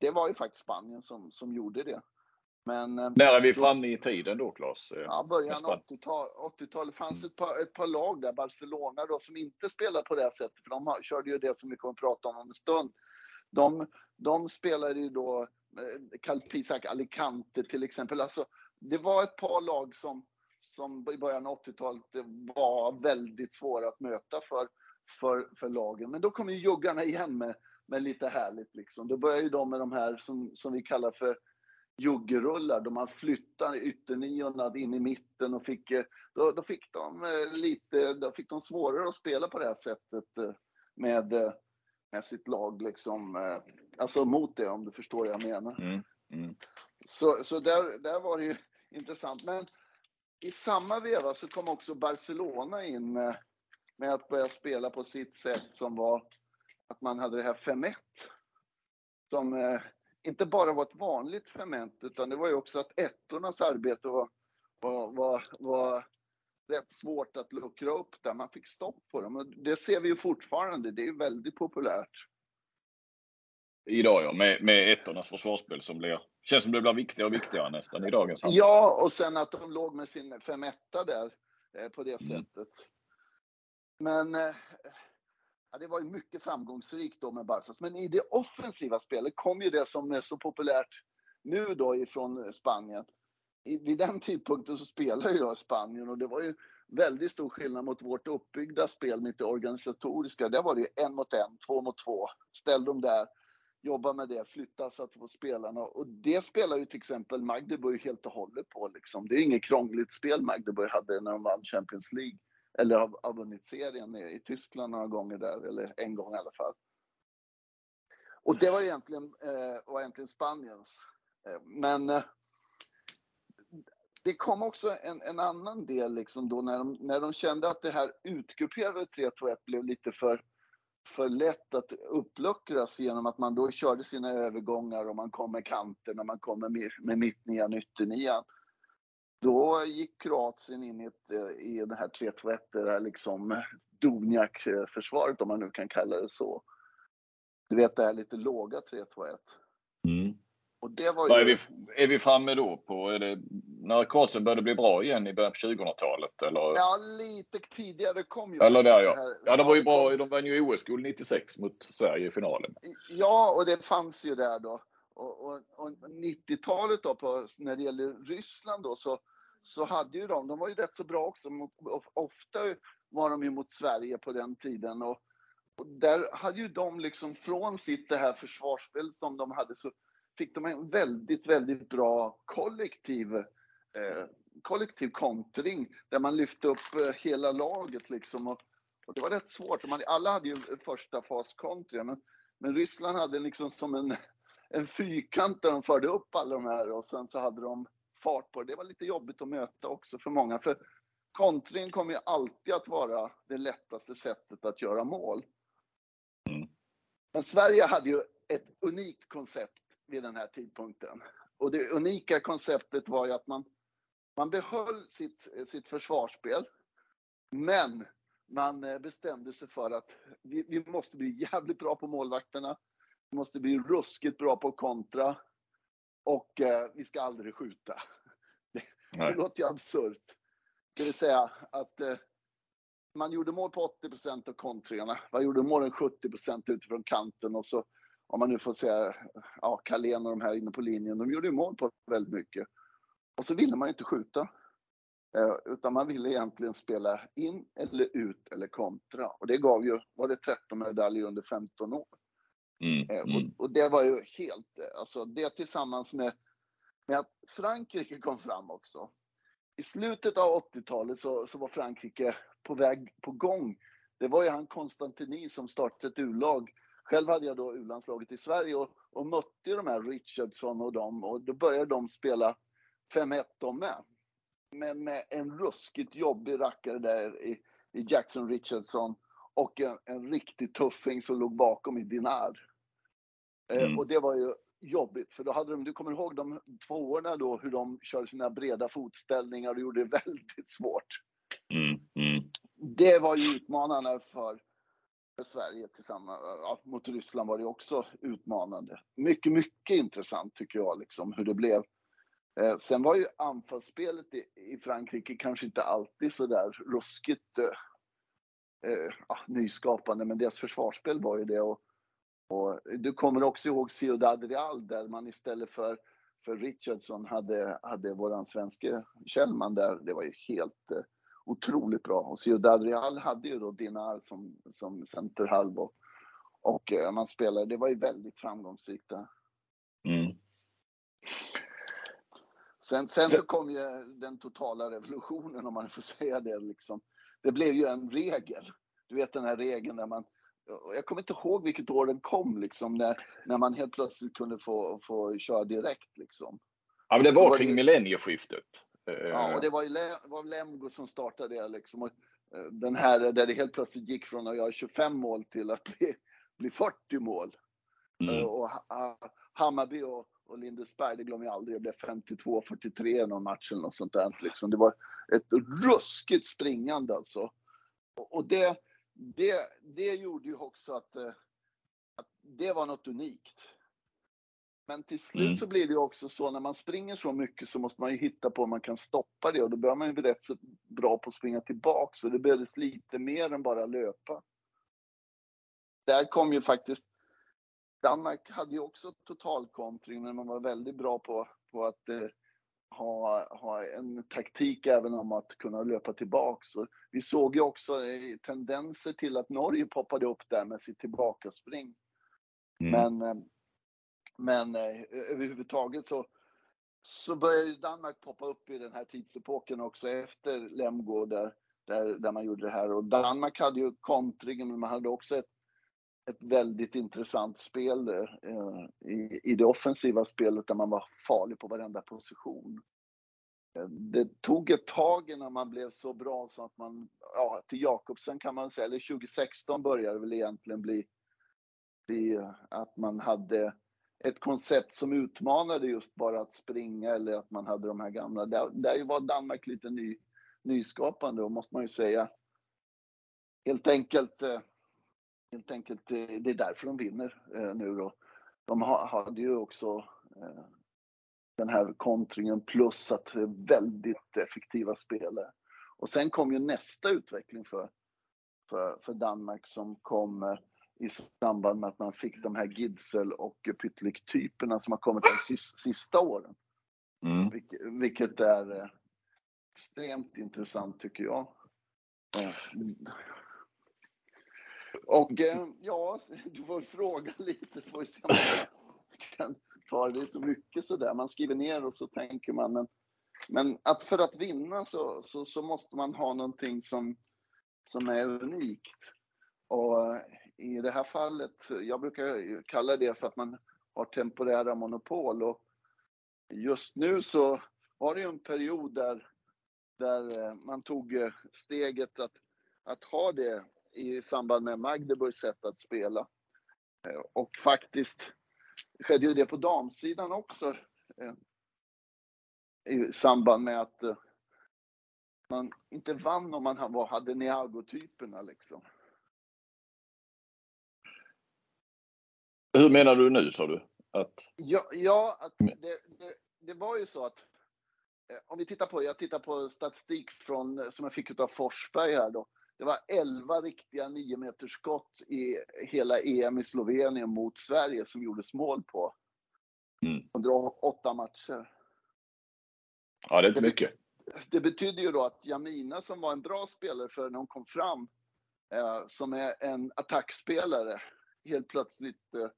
Det var ju faktiskt Spanien som, som gjorde det. Men, eh, När är vi framme i tiden då, Claes? Eh, ja, början av 80-talet. 80 fanns ett par, ett par lag där, Barcelona då, som inte spelar på det sättet, för de körde ju det som vi kommer att prata om om en stund. De, de spelade ju då eh, Eh, Calpisac Alicante till exempel. Alltså, det var ett par lag som, som i början av 80-talet var väldigt svåra att möta för, för, för lagen. Men då kom ju juggarna igen med, med lite härligt liksom. Då började ju de med de här som, som vi kallar för juggerullar då man flyttade ytterniorna in i mitten och fick, eh, då, då, fick de eh, lite, då fick de svårare att spela på det här sättet med, med sitt lag liksom, alltså mot det om du förstår vad jag menar. Mm, mm. Så, så där, där var det ju intressant. Men i samma veva så kom också Barcelona in med att börja spela på sitt sätt som var att man hade det här 5-1 som inte bara var ett vanligt ferment utan det var ju också att ettornas arbete var, var, var, var rätt svårt att luckra upp där. Man fick stopp på dem. Och det ser vi ju fortfarande. Det är väldigt populärt. Idag ja, med, med ettornas försvarsspel som blir, känns som det blir viktigare och viktigare nästan i dagens handel. Ja, och sen att de låg med sin 5 där eh, på det mm. sättet. Men eh, Ja, det var ju mycket framgångsrikt då med Barcas. Men i det offensiva spelet kom ju det som är så populärt nu då ifrån Spanien. I, vid den tidpunkten så spelade jag i Spanien och det var ju väldigt stor skillnad mot vårt uppbyggda spel, mitt organisatoriska. Där var det ju en mot en, två mot två. Ställ dem där, jobba med det, flytta så att få spelarna. Och det spelar ju till exempel Magdeburg helt och hållet på liksom. Det är inget krångligt spel Magdeburg hade när de vann Champions League eller har, har vunnit serien i Tyskland några gånger där, eller en gång i alla fall. Och det var egentligen, eh, var egentligen Spaniens. Eh, men eh, det kom också en, en, annan del liksom då när de, när de kände att det här utgrupperade 3-2-1 blev lite för, för lätt att uppluckras genom att man då körde sina övergångar och man kom med kanterna, man kom med, med mittnian, ytternian. Då gick Kroatien in i, ett, eh, i det här 3-2-1, det här liksom Doniak-försvaret om man nu kan kalla det så. Du vet det här lite låga 3-2-1. Mm. Och det var ju... är, vi, är vi framme då på, är det, när Kroatien började bli bra igen i början på 2000-talet? Eller? Ja, lite tidigare kom ju. Eller där ja. Ja, de var ju bra, de vann ju OS-guld 96 mot Sverige i finalen. Ja, och det fanns ju där då. Och, och, och 90-talet då på, när det gäller Ryssland då så, så hade ju de, de var ju rätt så bra också. Mot, ofta var de ju mot Sverige på den tiden och, och där hade ju de liksom från sitt det här försvarsspel som de hade så fick de en väldigt, väldigt bra kollektiv eh, kollektiv kontring där man lyfte upp eh, hela laget liksom och, Och det var rätt svårt. Man, alla hade ju första fas country, men, men Ryssland hade liksom som en, en fyrkant där de förde upp alla de här och sen så hade de fart på det. Det var lite jobbigt att möta också för många. För kontringen kommer ju alltid att vara det lättaste sättet att göra mål. Mm. Men Sverige hade ju ett unikt koncept vid den här tidpunkten. Och det unika konceptet var ju att man, man behöll sitt, sitt försvarsspel. Men man eh, bestämde sig för att vi, vi måste bli jävligt bra på målvakterna. Vi måste bli ruskigt bra på kontra. Och eh, vi ska aldrig skjuta. Det, det låter ju absurt. Det vill säga att eh, man gjorde mål på 80% av kontringarna. Man gjorde målen 70% utifrån kanten och så om man nu får säga, ja, Carlén och de här inne på linjen, de gjorde ju mål på väldigt mycket. Och så ville man inte skjuta. Eh, utan man ville egentligen spela in eller ut eller kontra. Och det gav ju, var det 13 medaljer under 15 år. Mm, Eh, mm. Och, och det var ju helt, eh, alltså det tillsammans med, med att Frankrike kom fram också. I slutet av 80-talet så, så var Frankrike på väg, på gång. Det var ju han Konstantini som startade ett U-lag. Själv hade jag då U-landslaget i Sverige och, och mötte de här Richardson och dem och då började de spela 5-1 de med. Men med en ruskigt jobbig rackare där i, i Jackson Richardson och en, en riktig tuffing som låg bakom i Dinar. Eh, Mm. Och det var ju jobbigt för då hade de, du kommer ihåg de tvåorna då hur de körde sina breda fotställningar och gjorde det väldigt svårt. Mm, mm. Det var ju utmanande för, för Sverige tillsammans. Äh, ja, mot Ryssland var det också utmanande. Mycket, mycket intressant tycker jag liksom hur det blev. Eh, sen var ju anfallsspelet i, i Frankrike kanske inte alltid så där ruskigt eh, eh, ja, nyskapande, men deras försvarsspel var ju det. Och, och du kommer också ihåg Ciudad Real där man istället för, för Richardson hade, hade våran svenske Kjellman där. Det var ju helt eh, otroligt bra. Och Ciudad Real hade ju då Dinar som, som centerhalv och, och eh, man spelade, det var ju väldigt framgångsrikt där. Mm. Sen, sen så kom ju den totala revolutionen om man får säga det liksom. Det blev ju en regel. Du vet den här regeln där man jag kommer inte ihåg vilket år den kom liksom när, när man helt plötsligt kunde få, få köra direkt liksom. Ja, men det var Var kring det- millennieskiftet. Eh, Ja, och det var ju var Lemgo som startade det liksom. Och, eh, den här där det helt plötsligt gick från att göra 25 mål till att bli, bli 40 mål. Eh, mm. Och Ha- Ha- Hammarby och, och Lindesberg, det glömmer jag aldrig, det blev 52-43 i någon match eller något sånt där. Liksom. Det var ett ruskigt springande alltså. Och, det, det, det gjorde ju också att, eh, att det var något unikt. Men till slut Mm. så blir det ju också så när man springer så mycket så måste man ju hitta på om man kan stoppa det och då börjar man ju bli rätt så bra på att springa tillbaka så det behövdes lite mer än bara löpa. Där kom ju faktiskt Danmark hade ju också totalkontring men man var väldigt bra på, på att eh, ha, ha en taktik även om att kunna löpa tillbaks. Och vi såg ju också eh, tendenser till att Norge poppade upp där med sitt tillbakaspring. Mm. Men, eh, men eh, överhuvudtaget så, så började ju Danmark poppa upp i den här tidsepoken också efter Lemgo där, där, där man gjorde det här. Och Danmark hade ju kontringen men man hade också ett, ett väldigt intressant spel eh, i, i det offensiva spelet där man var farlig på varenda position. Eh, det tog ett tag innan man blev så bra så att man, ja till Jakobsen kan man säga, eller 2016 började det väl egentligen bli, bli eh, att man hade ett koncept som utmanade just bara att springa eller att man hade de här gamla. Där, där var Danmark lite ny, nyskapande och måste man ju säga. Helt enkelt, eh, helt enkelt eh, det är därför de vinner eh, nu då. De hade ju också den här kontringen plus att väldigt effektiva spelare. Och sen kom ju nästa utveckling för, för, för Danmark som kom i samband med att man fick de här Gidsel och Pytlik-typerna som har kommit de sis- sista åren. Mm. Vilket, är eh, extremt intressant tycker jag. Eh, Och eh, ja, du får fråga lite får se om jag kan ta det. Så mycket sådär. Man skriver ner och så tänker man. Men, men att för att vinna så, så, så måste man ha någonting som, som är unikt. Och i det här fallet, jag brukar kalla det för att man har temporära monopol och just nu så var det ju en period där, där eh, man tog eh, steget att, att ha det i samband med Magdeburgs sätt att spela. Eh, och faktiskt skedde ju det på damsidan också i samband med att man inte vann om man hade Niago-typerna liksom. Hur menar du nu sa du? Att... Ja, ja att det, det, det, var ju så att om vi tittar på, jag tittar på statistik från, som jag fick av Forsberg här då. Det var 11 riktiga 9 meters skott i hela EM i Slovenien mot Sverige som gjordes mål på. Mm. Under åtta matcher. Ja, det är inte mycket. Det betyder ju då att Jamina som var en bra spelare för när hon kom fram, eh, som är en attackspelare, helt plötsligt eh,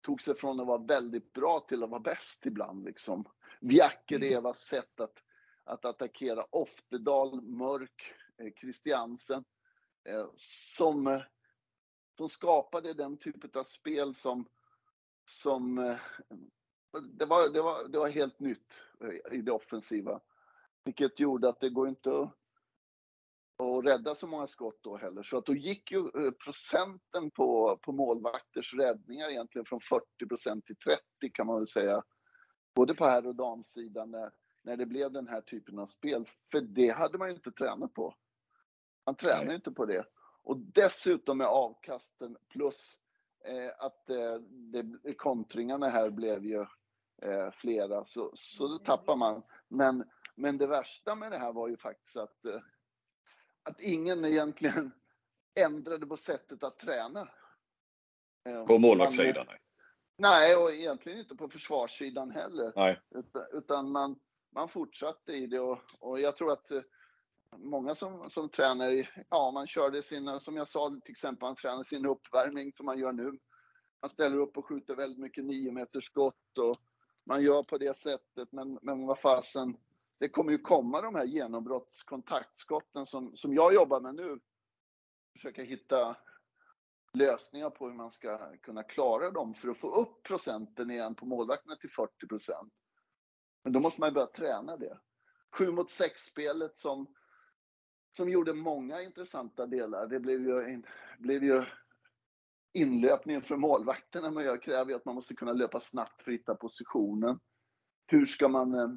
tog sig från att vara väldigt bra till att vara bäst ibland. Liksom. Vjakerevas mm. sätt att, att attackera, Oftedal, Mörk, eh, Christiansen, eh, som, eh, som skapade den typen av spel som, som eh, det var, det, var, det var helt nytt eh, i det offensiva. Vilket gjorde att det går inte att, att rädda så många skott då heller. Så att då gick ju eh, procenten på, på målvakters räddningar egentligen från 40% till 30 kan man väl säga. Både på herr och damsidan när, när det blev den här typen av spel. För det hade man ju inte tränat på. Man tränar ju inte på det. Och dessutom med avkasten plus eh, att eh, det, kontringarna här blev ju eh, flera, så, så då tappar man. Men, men det värsta med det här var ju faktiskt att, eh, att ingen egentligen ändrade på sättet att träna. Eh, på målvaktssidan? Nej, och egentligen inte på försvarssidan heller. Nej. Utan, utan man, man fortsatte i det och, och jag tror att eh, många som, som tränar, ja man körde sina, som jag sa till exempel, man tränar sin uppvärmning som man gör nu. Man ställer upp och skjuter väldigt mycket 9 meters skott och man gör på det sättet. Men, men vad fasen, det kommer ju komma de här genombrottskontaktskotten som, som jag jobbar med nu. Försöka hitta lösningar på hur man ska kunna klara dem för att få upp procenten igen på målvakterna till 40 procent. Men då måste man börja träna det. 7 mot 6-spelet som, som gjorde många intressanta delar. Det blev ju, blev ju inlöpningen för målvakterna Men jag kräver ju att man måste kunna löpa snabbt för att hitta positionen. Hur ska man, eh,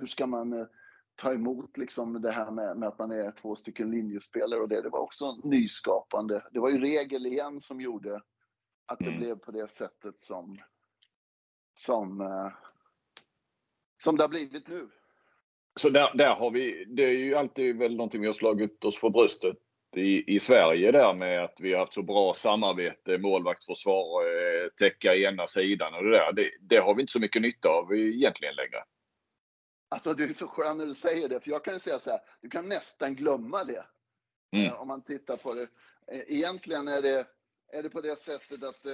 hur ska man eh, ta emot liksom det här med, med, att man är två stycken linjespelare och det, det var också nyskapande. Det var ju regel igen som gjorde att det mm. blev på det sättet som, som, eh, som det har blivit nu. Så där, där har vi, det är ju alltid väl någonting vi har slagit oss för bröstet i, i Sverige där med att vi har haft så bra samarbete, målvaktsförsvar, eh, täcka ena sidan och det där. Det, det, har vi inte så mycket nytta av egentligen längre. Alltså det är så skönt när du säger det, för jag kan ju säga så här, du kan nästan glömma det. Mm. Eh, om man tittar på det. Eh, egentligen är det, är det på det sättet att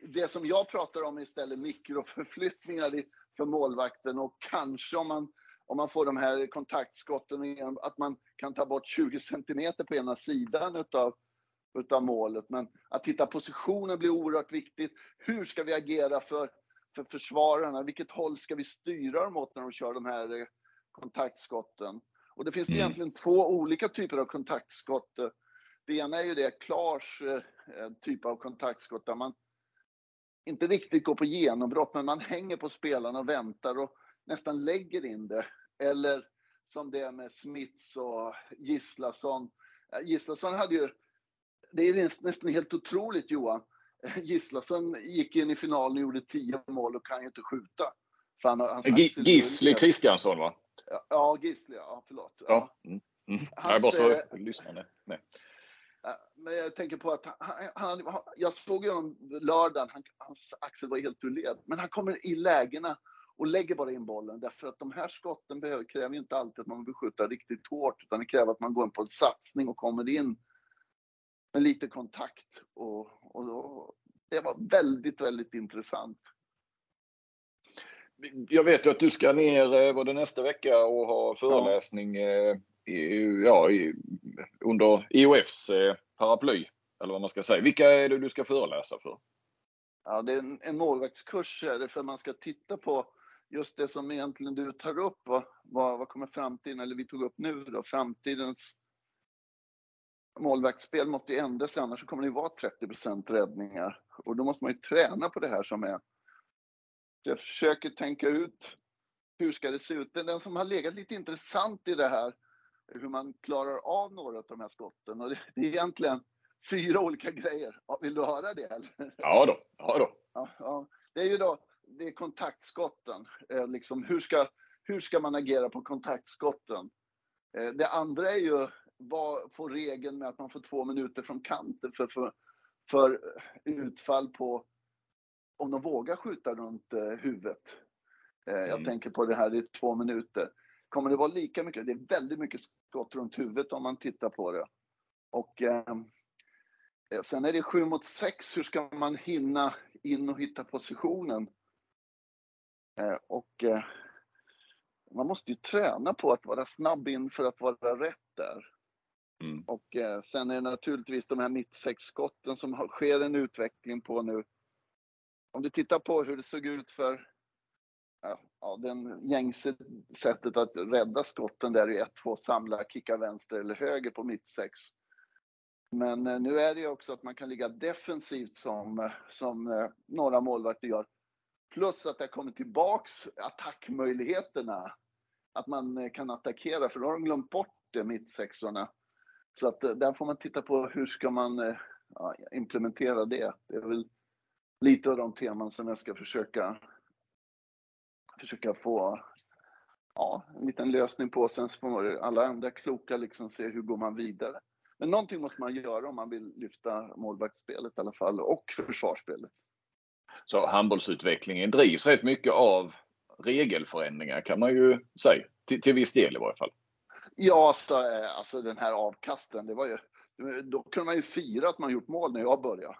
det som jag pratar om är istället mikroförflyttningar för målvakten och kanske om man om man får de här kontaktskotten, att man kan ta bort 20 centimeter på ena sidan utav, utav målet. Men att hitta positionen blir oerhört viktigt. Hur ska vi agera för, för försvararna? Vilket håll ska vi styra dem åt när de kör de här eh, kontaktskotten? Och det finns mm. egentligen två olika typer av kontaktskott. Det ena är ju det Klars eh, typ av kontaktskott där man inte riktigt går på genombrott, men man hänger på spelarna och väntar. Och nästan lägger in det. Eller som det är med Smits och Gislason. Gislason hade ju, det är nästan helt otroligt Johan. Gislason gick in i finalen och gjorde 10 mål och kan ju inte skjuta. Han, han Gisli Kristiansson va? Ja, Gisli, ja förlåt. Ja. Mm. Mm. Hans, jag bara så eh, lyssnade. Nej. Men jag tänker på att han, han, jag såg honom lördagen, han, hans axel var helt ur led. Men han kommer i lägena och lägger bara in bollen. Därför att de här skotten behöver, kräver inte alltid att man vill skjuta riktigt hårt, utan det kräver att man går in på en satsning och kommer in med lite kontakt. Och, och, det var väldigt, väldigt intressant. Jag vet ju att du ska ner, eh, det nästa vecka, och ha föreläsning ja. Eh, ja, under IOFs paraply. Eller vad man ska säga. Vilka är det du ska föreläsa för? Ja, det är en, en målvaktskurs är för man ska titta på just det som egentligen du tar upp. Vad, vad, vad kommer framtiden, eller vi tog upp nu då, framtidens målvaktsspel måste ju ändra sig annars kommer det ju vara 30% räddningar. Och då måste man ju träna på det här som är. Så jag försöker tänka ut hur ska det se ut. Den som har legat lite intressant i det här, hur man klarar av några av de här skotten. Och det, det är egentligen fyra olika grejer. Vill du höra det? Eller? Ja då. Ja då. Ja, ja. Det är ju då det är kontaktskotten. Eh, liksom, hur, ska, hur ska man agera på kontaktskotten? Eh, det andra är ju vad får regeln med att man får två minuter från kanten för, för, för utfall på om de vågar skjuta runt eh, huvudet. Eh, jag mm. tänker på det här i två minuter. Kommer det vara lika mycket? Det är väldigt mycket skott runt huvudet om man tittar på det. Och ehm, eh, sen är det sju mot sex. Hur ska man hinna in och hitta positionen? Eh, och man måste ju träna på att vara snabb in för att vara rätt där. Mm. Och eh, sen är det naturligtvis de här mittsexskotten som sker en utveckling på nu. Om du tittar på hur det såg ut för ja, den gängse sättet att rädda skotten där är 1-2 samla, kicka vänster eller höger på mittsex. Men eh, nu är det ju också att man kan ligga defensivt som, eh, som eh, några målvakter gör. Plus att det kommer tillbaks attackmöjligheterna. Att man eh, kan attackera, för då har de glömt bort det, mittsexorna. Så att eh, där får man titta på hur ska man eh, ja, implementera det. Det är väl lite av de teman som jag ska försöka försöka få ja, en liten lösning på. Sen så får alla andra kloka liksom se hur går man vidare. Men någonting måste man göra om man vill lyfta målvaktsspelet i alla fall och försvarsspelet. Så handbollsutvecklingen drivs rätt mycket av regelförändringar kan man ju säga. Till, till viss del i varje fall. Ja, så, eh, alltså den här avkasten, det var ju, då kunde man ju fira att man gjort mål när jag började.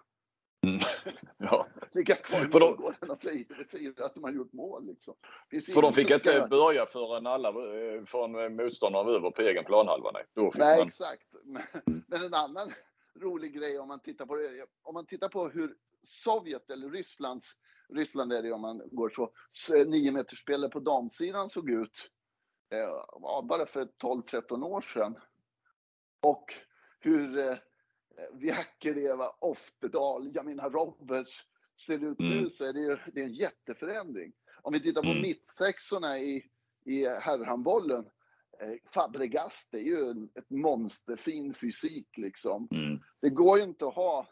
Mm. Ja. Ligga kvar i målgården och fira att man gjort mål. Liksom. För de fick inte ska... börja förrän alla eh, från motståndarna var över på egen planhalva. Nej, nej man... exakt. Men, mm. men, en annan rolig grej om man tittar på det, om man tittar på hur Sovjet eller Rysslands, Ryssland är det om man går så, 9 metersspelare på damsidan såg ut eh, bara för 12-13 år sedan. Och hur eh, Viakereva, Oftedal, jag menar Roberts ser ut mm. nu så är det ju det är en jätteförändring. Om vi tittar på mm. mittsexorna i, i herrhandbollen, eh, Fabregas, det är ju en, ett monsterfin fysik liksom. Mm. Det går ju inte att ha,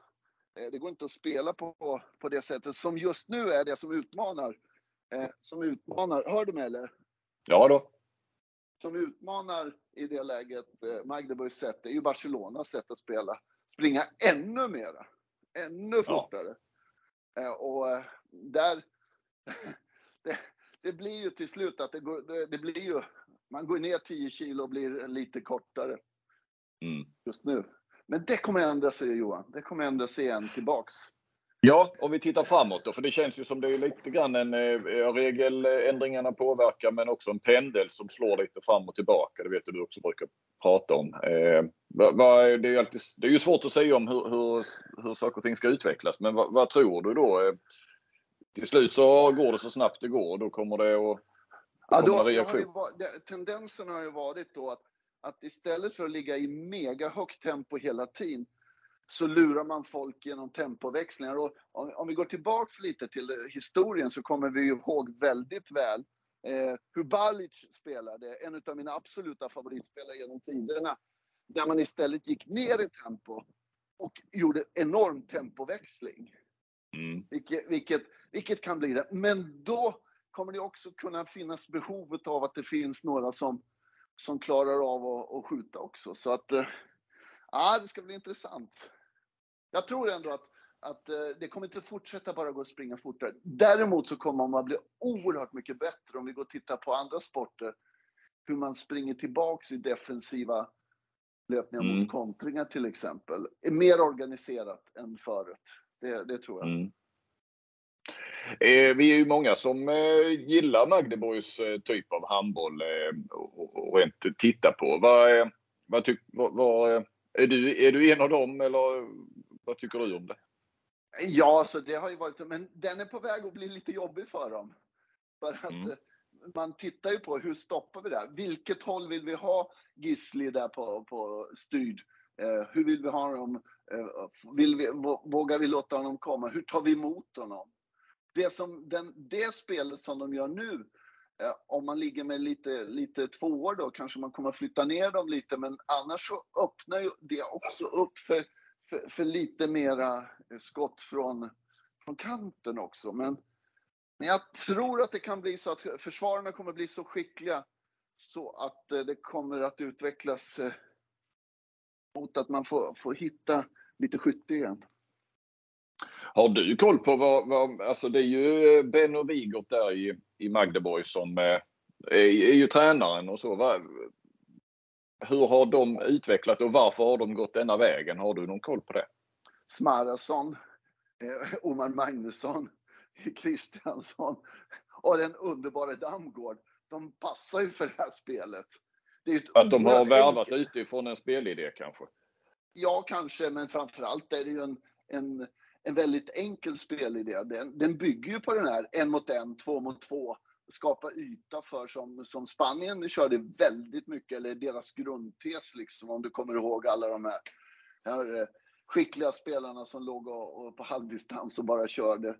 eh, det går inte att spela på, på det sättet som just nu är det som utmanar. Eh, som utmanar, hör du mig eller? Ja då. Som utmanar i det läget eh, Magdeburgs sätt, det är ju Barcelonas sätt att spela springa ännu mera. Ännu fortare. Ja. Eh, och eh, där, det, det, blir ju till slut att det, går, det, det, blir ju, man går ner 10 kilo och blir lite kortare. Mm. Just nu. Men det kommer ändra sig Johan. Det kommer ändra sig igen tillbaks. Ja, om vi tittar framåt då, för det känns ju som det är lite grann en eh, regeländringarna påverkar, men också en pendel som slår lite fram och tillbaka. Det vet du också brukar prata om. Eh, det, är alltid, det är ju svårt att säga om hur, hur, hur saker och ting ska utvecklas, men vad, vad tror du då? Eh, till slut så går det så snabbt det går och då kommer det att Ja, då, reaktion. Har tendensen har ju varit då att, att istället för att ligga i mega högt tempo hela tiden så lurar man folk genom tempoväxlingar. Och om, om vi går tillbaks lite till historien så kommer vi ihåg väldigt väl eh, hur Balic spelade, en av mina absoluta favoritspelare genom tiderna. Där man istället gick ner i tempo och gjorde enorm tempoväxling. Mm. Vilket, vilket, vilket kan bli det. Men då kommer det också kunna finnas behovet av att det finns några som, som klarar av att, att skjuta också. Så att eh, Ja, det ska bli intressant. Jag tror ändå att, att eh, det kommer inte fortsätta bara gå att springa fortare. Däremot så kommer man bli oerhört mycket bättre om vi går och tittar på andra sporter. Hur man springer tillbaks i defensiva löpningar mm. mot kontringar till exempel. Är mer organiserat än förut. Det, det tror jag. Mm. Eh, vi är ju många som eh, gillar Magdeborgs eh, typ av handboll och rent titta på. Vad, vad tyck, vad, vad, är, du, är du en av dem eller vad tycker du om det? Ja, alltså det har ju varit men den är på väg att bli lite jobbig för dem. För att mm. man tittar ju på hur stoppar vi det? Vilket håll vill vi ha Gisli där på, på styrd? Eh, hur vill vi ha honom? Eh, vill vi, vågar vi låta honom komma? Hur tar vi emot honom? Det, som, den, det spelet som de gör nu, eh, om man ligger med lite, lite tvåor då kanske man kommer flytta ner dem lite, men annars så öppnar ju det också upp för, för, för lite mera eh, skott från, från kanten också. Men, men jag tror att det kan bli så att försvararna kommer bli så skickliga så att eh, det kommer att utvecklas eh, mot att man får, får hitta lite skytte igen. Har du koll på vad, vad alltså det är ju Benno Wigert där i, i Magdeborg som är, är ju tränaren och så. Vad, hur har de utvecklat och varför har de gått denna vägen? Har du någon koll på det? Smarason, eh, Omar Magnusson, Kristiansson och den underbara Damgård. De passar ju för det här spelet att de har värvat utifrån en spelidé kanske? Ja, kanske, men framförallt är det ju en, en, en väldigt enkel spelidé. Den, den bygger ju på den här en mot en, två mot två, skapa yta för som, som Spanien körde väldigt mycket, eller deras grundtes liksom, om du kommer ihåg alla de här, här eh, skickliga spelarna som låg och, och på halvdistans och bara körde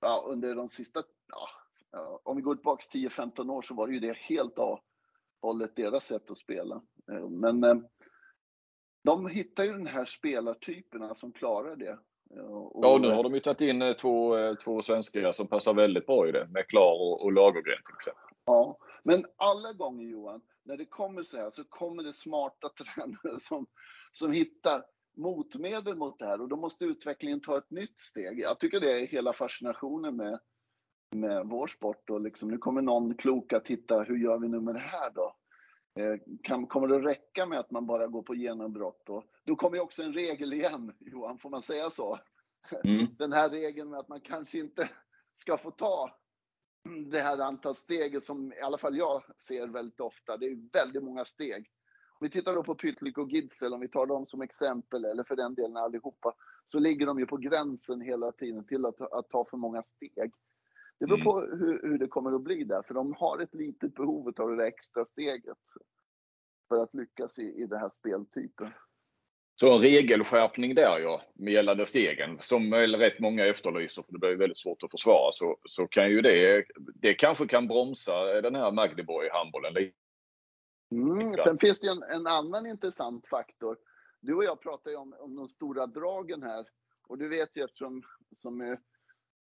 ja, under de sista, ja, om vi går tillbaka 10-15 år så var det ju det helt av hållet, deras sätt att spela. Eh, men eh, de hittar ju den här spelartyperna som klarar det. Eh, och, ja, nu har de ju tagit in två, två svenskar som passar väldigt bra i det, med Klar och, och Lagergren till exempel. Ja, men alla gånger Johan, när det kommer så här så kommer det smarta tränare som, som hittar motmedel mot det här och då måste utvecklingen ta ett nytt steg. Jag tycker det är hela fascinationen med, med vår sport och liksom, nu kommer någon klok att titta, hur gör vi nu med det här då? Eh, kan, kommer det räcka med att man bara går på genombrott? Då, då kommer ju också en regel igen, Johan, får man säga så? Mm. Den här regeln med att man kanske inte ska få ta det här antal steget som i alla fall jag ser väldigt ofta. Det är väldigt många steg. Om vi tittar då på Pytlik och Gidsel, om vi tar dem som exempel, eller för den delen allihopa, så ligger de ju på gränsen hela tiden till att, att ta för många steg. Det beror mm. på hur, hur, det kommer att bli där, för de har ett litet behov av det där extra steget för att lyckas i, i den här speltypen. Så en regelskärpning där ja, med gällande stegen, som rätt många efterlyser, för det blir väldigt svårt att försvara, så, så kan ju det, det kanske kan bromsa den här Magdeborg-handbollen. Mm, sen finns det en, en, annan intressant faktor. Du och jag pratar ju om, om de stora dragen här. Och du vet ju eftersom som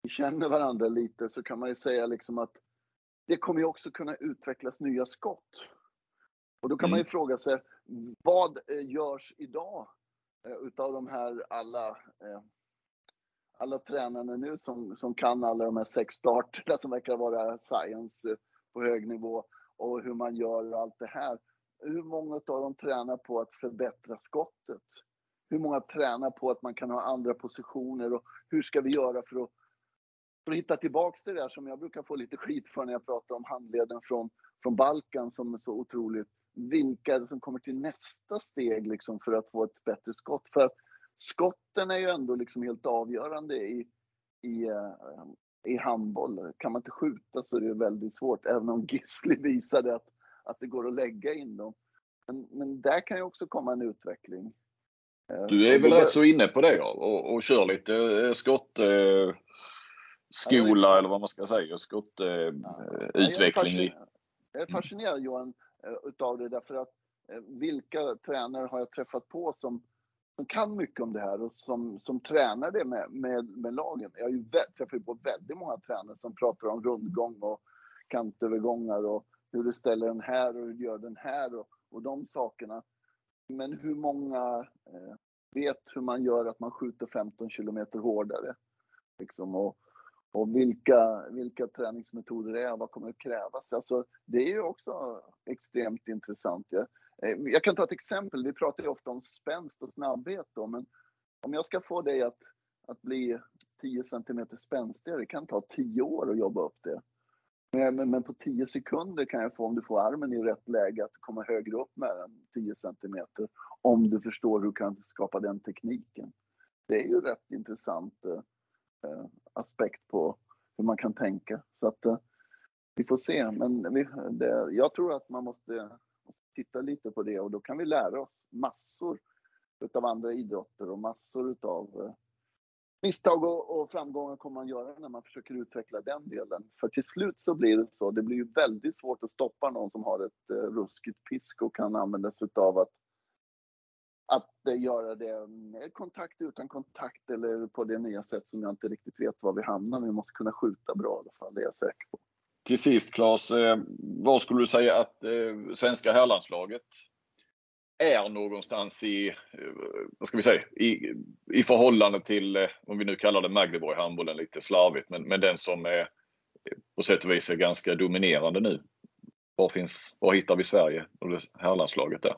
känner varandra lite så kan man ju säga liksom att det kommer ju också kunna utvecklas nya skott. Och då kan mm. man ju mm. fråga sig, vad eh, görs idag eh, utav de här alla, eh, alla tränarna nu som, som kan alla de här sex starterna som verkar vara science på hög nivå och hur man gör och allt det här. Hur många av dem tränar på att förbättra skottet? Hur många tränar på att man kan ha andra positioner och hur ska vi göra för att för att hitta tillbaks till det där som jag brukar få lite skit för när jag pratar om handleden från, från Balkan som är så otroligt. Vilka som kommer till nästa steg liksom för att få ett bättre skott? För skotten är ju ändå liksom helt avgörande i, i, uh, i handboll. Kan man inte skjuta så är det väldigt svårt, även om Gisli visade att, att det går att lägga in dem. Men, men där kan ju också komma en utveckling. Eh, du är väl rätt så inne på det ja, och, och kör lite eh, skott skola eller vad man ska säga, skottutveckling. Eh, jag är fascinerad Johan eh, utav det därför att eh, vilka tränare har jag träffat på som, som kan mycket om det här och som, som tränar det med, med, med lagen. Jag har ju träffat på väldigt många tränare som pratar om rundgång och kantövergångar och hur du ställer den här och hur du gör den här och, och de sakerna. Men hur många eh, vet hur man gör att man skjuter 15 kilometer hårdare? Liksom, och, och vilka, vilka träningsmetoder det är, vad kommer att krävas? Alltså, det är ju också extremt intressant. Ja. Eh, jag kan ta ett exempel, vi pratar ju ofta om spänst och snabbhet då, men om jag ska få dig att, att bli 10 cm spänstigare. Det kan ta 10 år att jobba upp det. Men, men, men, på 10 sekunder kan jag få, om du får armen i rätt läge, att komma högre upp med den 10 cm. Om du förstår hur du kan skapa den tekniken. Det är ju rätt intressant eh, Eh, aspekt på hur man kan tänka. Så att eh, vi får se. Men vi, det, jag tror att man måste titta lite på det och då kan vi lära oss massor utav andra idrotter och massor utav eh, misstag och, och, framgångar kommer man göra när man försöker utveckla den delen. För till slut så blir det så. Det blir ju väldigt svårt att stoppa någon som har ett eh, ruskigt pisk och kan använda sig utav att att eh, göra det med kontakt, utan kontakt eller på det nya sätt som jag inte riktigt vet var vi hamnar. Men vi måste kunna skjuta bra i alla fall, det är jag säker på. Till sist Claes, eh, vad skulle du säga att eh, svenska herrlandslaget är någonstans i, vad ska vi säga, i, i förhållande till, om vi nu kallar det Magdeborg handbollen lite slarvigt, men, men den som är på sätt och vis är ganska dominerande nu. Var, finns, var hittar vi Sverige och herrlandslaget där?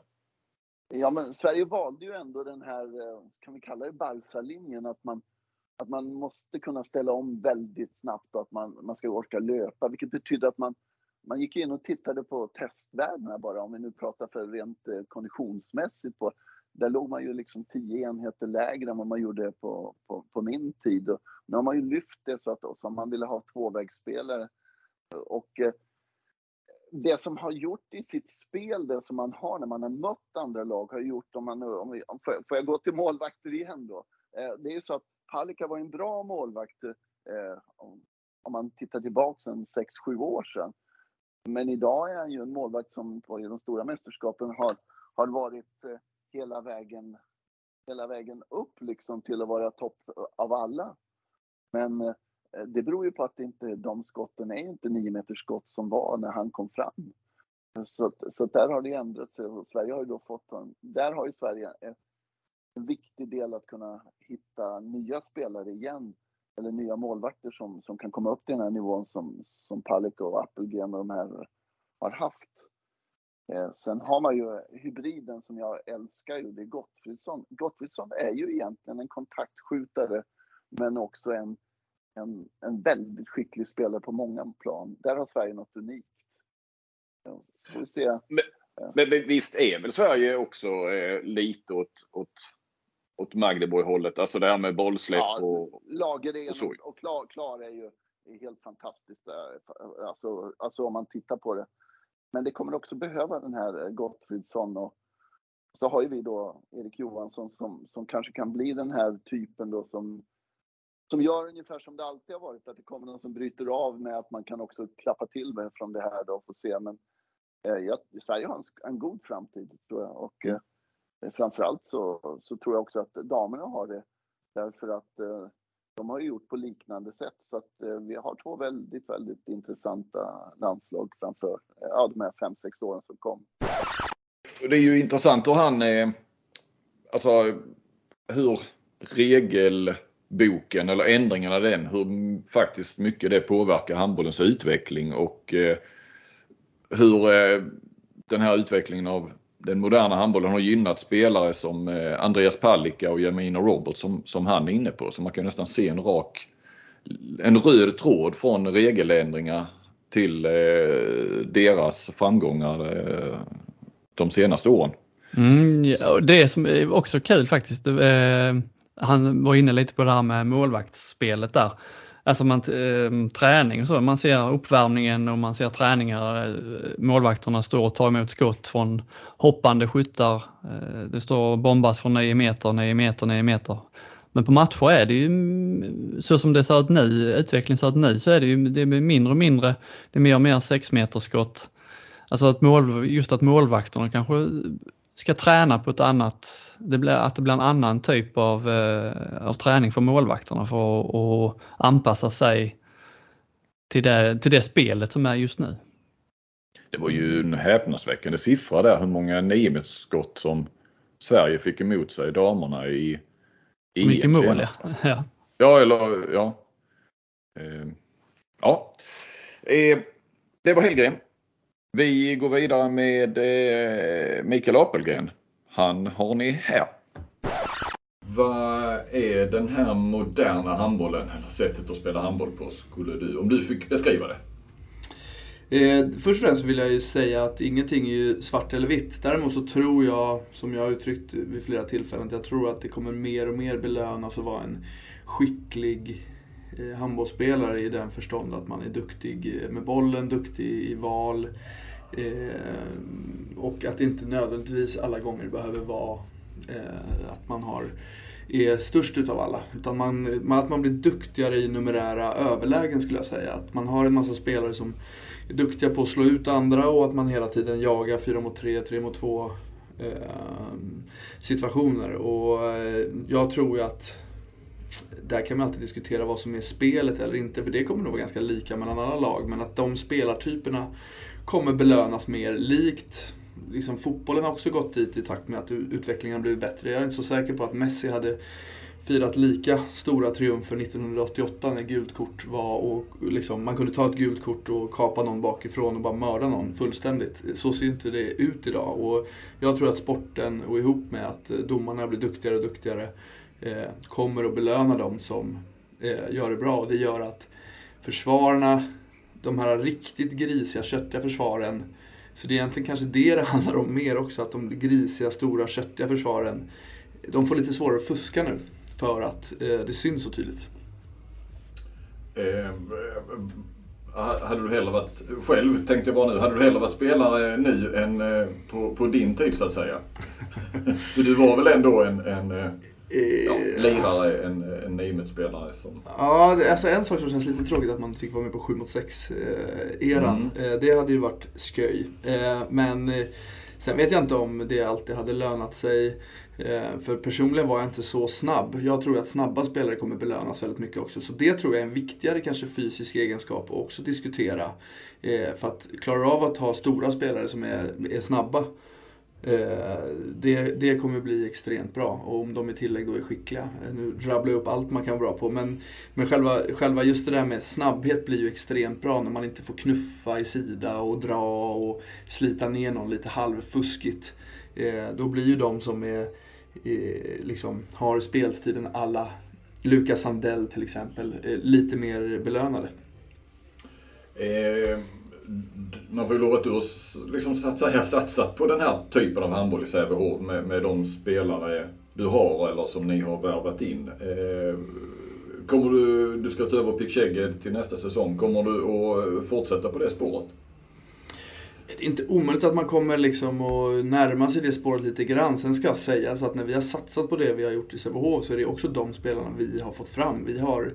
Ja, men Sverige valde ju ändå den här, eh, kan vi kalla det Barca-linjen, att man, att man måste kunna ställa om väldigt snabbt och att man, man ska orka löpa, vilket betyder att man, man gick in och tittade på testvärdena bara, om vi nu pratar för rent eh, konditionsmässigt. På, där låg man ju liksom 10 enheter lägre än vad man gjorde på, på, på min tid. Och nu har man ju lyft det så att så man ville ha tvåvägsspelare. Eh, och det som har gjort i sitt spel, det som man har när man har mött andra lag, har gjort om man om vi, om, får jag gå till målvakter igen då? Eh, det är ju så att Palicka var en bra målvakt eh, om, om man tittar tillbaka en 6-7 år sedan. Men idag är han ju en målvakt som på de stora mästerskapen har, har varit eh, hela vägen hela vägen upp liksom till att vara topp av alla. Men eh, Eh, det beror ju på att inte, de skotten är inte 9 meters skott som var när han kom fram. Så, så där har det ändrat sig och Sverige har ju då fått en, där har ju Sverige en, en viktig del att kunna hitta nya spelare igen eller nya målvakter som, som kan komma upp till den här nivån som, som Palicka och Appelgren och de här har haft. Eh, sen har man ju hybriden som jag älskar ju, det är Gottfridsson. Gottfridsson är ju egentligen en kontaktskjutare men också en, en, en väldigt skicklig spelare på många plan. Där har Sverige något unikt. Så vi se. Men, men visst är väl Sverige också eh, lite åt, åt åt Magdeborg-hållet. Alltså det här med bollsläpp ja, och, Lagerén och, så. och Klar, Klar är ju är helt fantastiskt. Alltså, alltså om man tittar på det. Men det kommer också behöva den här Gottfridsson och så har ju vi då Erik Johansson som, som kanske kan bli den här typen då som, som gör ungefär som det alltid har varit, att det kommer någon som bryter av med att man kan också klappa till med från det här då och få se. Men eh, jag, Sverige har en, en, god framtid tror jag och mm. eh, framförallt så, så tror jag också att damerna har det därför att eh, de har ju gjort på liknande sätt så att eh, vi har två väldigt, väldigt intressanta landslag framför ja, de här fem, sex åren som kom. Det är ju intressant och han, eh, alltså hur boken eller ändringarna i den, hur faktiskt mycket det påverkar handbollens utveckling och eh, hur eh, den här utvecklingen av den moderna handbollen har gynnat spelare som eh, Andreas Palicka och Jamina Roberts som, som han är inne på. Så man kan nästan se en rak, en röd tråd från regeländringar till eh, deras framgångar eh, de senaste åren. Mm, ja, det som är också kul faktiskt, eh, han var inne lite på det här med målvaktsspelet där. Alltså man, eh, träning och så, man ser uppvärmningen och man ser träningar. Eh, målvakterna står och tar emot skott från hoppande skyttar. Eh, det står bombas från 9 meter, 9 meter, 9 meter. Men på matcher är det ju mm, så som det ser ut nu, utvecklingen ser ut nu, så är det ju det är mindre och mindre, det är mer och mer 6 skott. Alltså att mål, just att målvakterna kanske ska träna på ett annat, det blir, att det blir en annan typ av, eh, av träning för målvakterna för att, att anpassa sig till det, till det spelet som är just nu. Det var ju en häpnadsväckande siffra där hur många niometersskott som Sverige fick emot sig, damerna i EM Mycket mål ja. ja. Ja, eller ja. Eh, ja. Eh, det var Hellgren. Vi går vidare med eh, Mikael Apelgren. Han har ni här. vad är den här moderna handbollen, eller sättet att spela handboll på, skulle du, om du fick beskriva det? Eh, först och främst vill jag ju säga att ingenting är ju svart eller vitt. Däremot så tror jag, som jag har uttryckt vid flera tillfällen, att jag tror att det kommer mer och mer belönas att vara en skicklig eh, handbollsspelare i den förstånd att man är duktig med bollen, duktig i val. Eh, och att det inte nödvändigtvis alla gånger behöver vara eh, att man har är störst utav alla. Utan man, att man blir duktigare i numerära överlägen skulle jag säga. Att man har en massa spelare som är duktiga på att slå ut andra och att man hela tiden jagar 4 mot 3, 3 mot 2 eh, situationer. Och eh, jag tror ju att där kan man alltid diskutera vad som är spelet eller inte, för det kommer nog vara ganska lika mellan alla lag. Men att de spelartyperna kommer belönas mer likt liksom, fotbollen har också gått dit i takt med att utvecklingen har blivit bättre. Jag är inte så säker på att Messi hade firat lika stora triumfer 1988 när gult kort var och liksom, man kunde ta ett gult kort och kapa någon bakifrån och bara mörda någon fullständigt. Så ser inte det ut idag och jag tror att sporten och ihop med att eh, domarna blir duktigare och duktigare eh, kommer att belöna dem som eh, gör det bra och det gör att försvararna, de här riktigt grisiga, köttiga försvaren så det är egentligen kanske det det handlar om mer också, att de grisiga, stora, köttiga försvaren, de får lite svårare att fuska nu för att eh, det syns så tydligt. Ehm, eh, hade du hellre varit, själv tänkte jag bara nu, hade du hellre varit spelare nu än eh, på, på din tid så att säga? För du var väl ändå en, en eh, ja, eh, lirare, en, en Nimet-spelare som... Ja, alltså en sak som känns lite tråkigt att man fick vara med på 7 mot 6-eran. Eh, mm. det hade ju varit sköj. men sen vet jag inte om det alltid hade lönat sig. För personligen var jag inte så snabb. Jag tror att snabba spelare kommer belönas väldigt mycket också. Så det tror jag är en viktigare kanske fysisk egenskap att också diskutera. För att klara av att ha stora spelare som är, är snabba Eh, Eh, det, det kommer bli extremt bra och om de i tillägg då är skickliga. Eh, nu rabblar jag upp allt man kan vara bra på men, men själva, själva just det där med snabbhet blir ju extremt bra när man inte får knuffa i sida och dra och slita ner någon lite halvfuskigt. Eh, då blir ju de som är, liksom, har spelstiden alla Lukas Sandell till exempel lite mer belönade. Eh man får ju lov att du har liksom, så att säga, satsat på den här typen av handboll i Sävehof med, med de spelare du har eller som ni har värvat in. Eh, kommer du, du ska ta över Pick till nästa säsong. Kommer du att fortsätta på det spåret? Det är inte omöjligt att man kommer liksom att närma sig det spåret lite grann. Sen ska sägas att när vi har satsat på det vi har gjort i Sävehof så är det också de spelarna vi har fått fram. Vi har,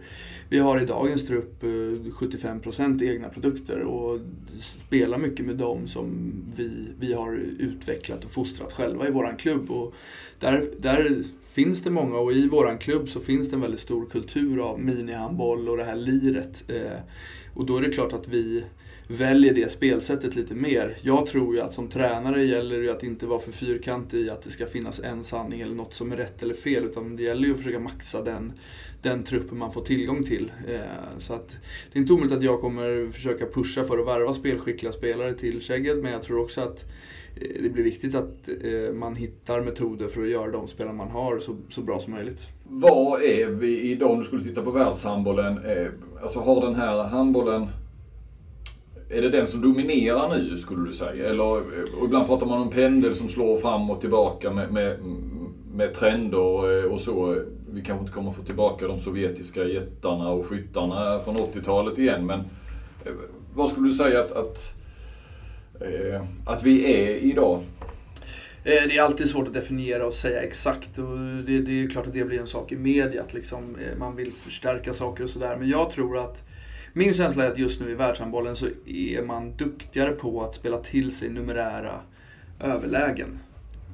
vi har i dagens trupp eh, 75% egna produkter och spelar mycket med dem som vi, vi har utvecklat och fostrat själva i våran klubb. Och där, där finns det många och i våran klubb så finns det en väldigt stor kultur av minihandboll och det här liret. Eh, och då är det klart att vi väljer det spelsättet lite mer. Jag tror ju att som tränare gäller det att inte vara för fyrkantig i att det ska finnas en sanning eller något som är rätt eller fel. Utan det gäller ju att försöka maxa den, den truppen man får tillgång till. Eh, så att det är inte omöjligt att jag kommer försöka pusha för att värva spelskickliga spelare till Shagged, Men jag tror också att eh, det blir viktigt att eh, man hittar metoder för att göra de spelare man har så, så bra som möjligt. Vad är vi idag, om du skulle titta på världshandbollen, alltså har den här handbollen är det den som dominerar nu skulle du säga? Eller, och ibland pratar man om pendel som slår fram och tillbaka med, med, med trender eh, och så. Vi kanske inte kommer få tillbaka de sovjetiska jättarna och skyttarna från 80-talet igen. Men eh, vad skulle du säga att, att, eh, att vi är idag? Det är alltid svårt att definiera och säga exakt. Och det, det är klart att det blir en sak i media, att liksom, man vill förstärka saker och sådär. Men jag tror att min känsla är att just nu i världshandbollen så är man duktigare på att spela till sig numerära överlägen.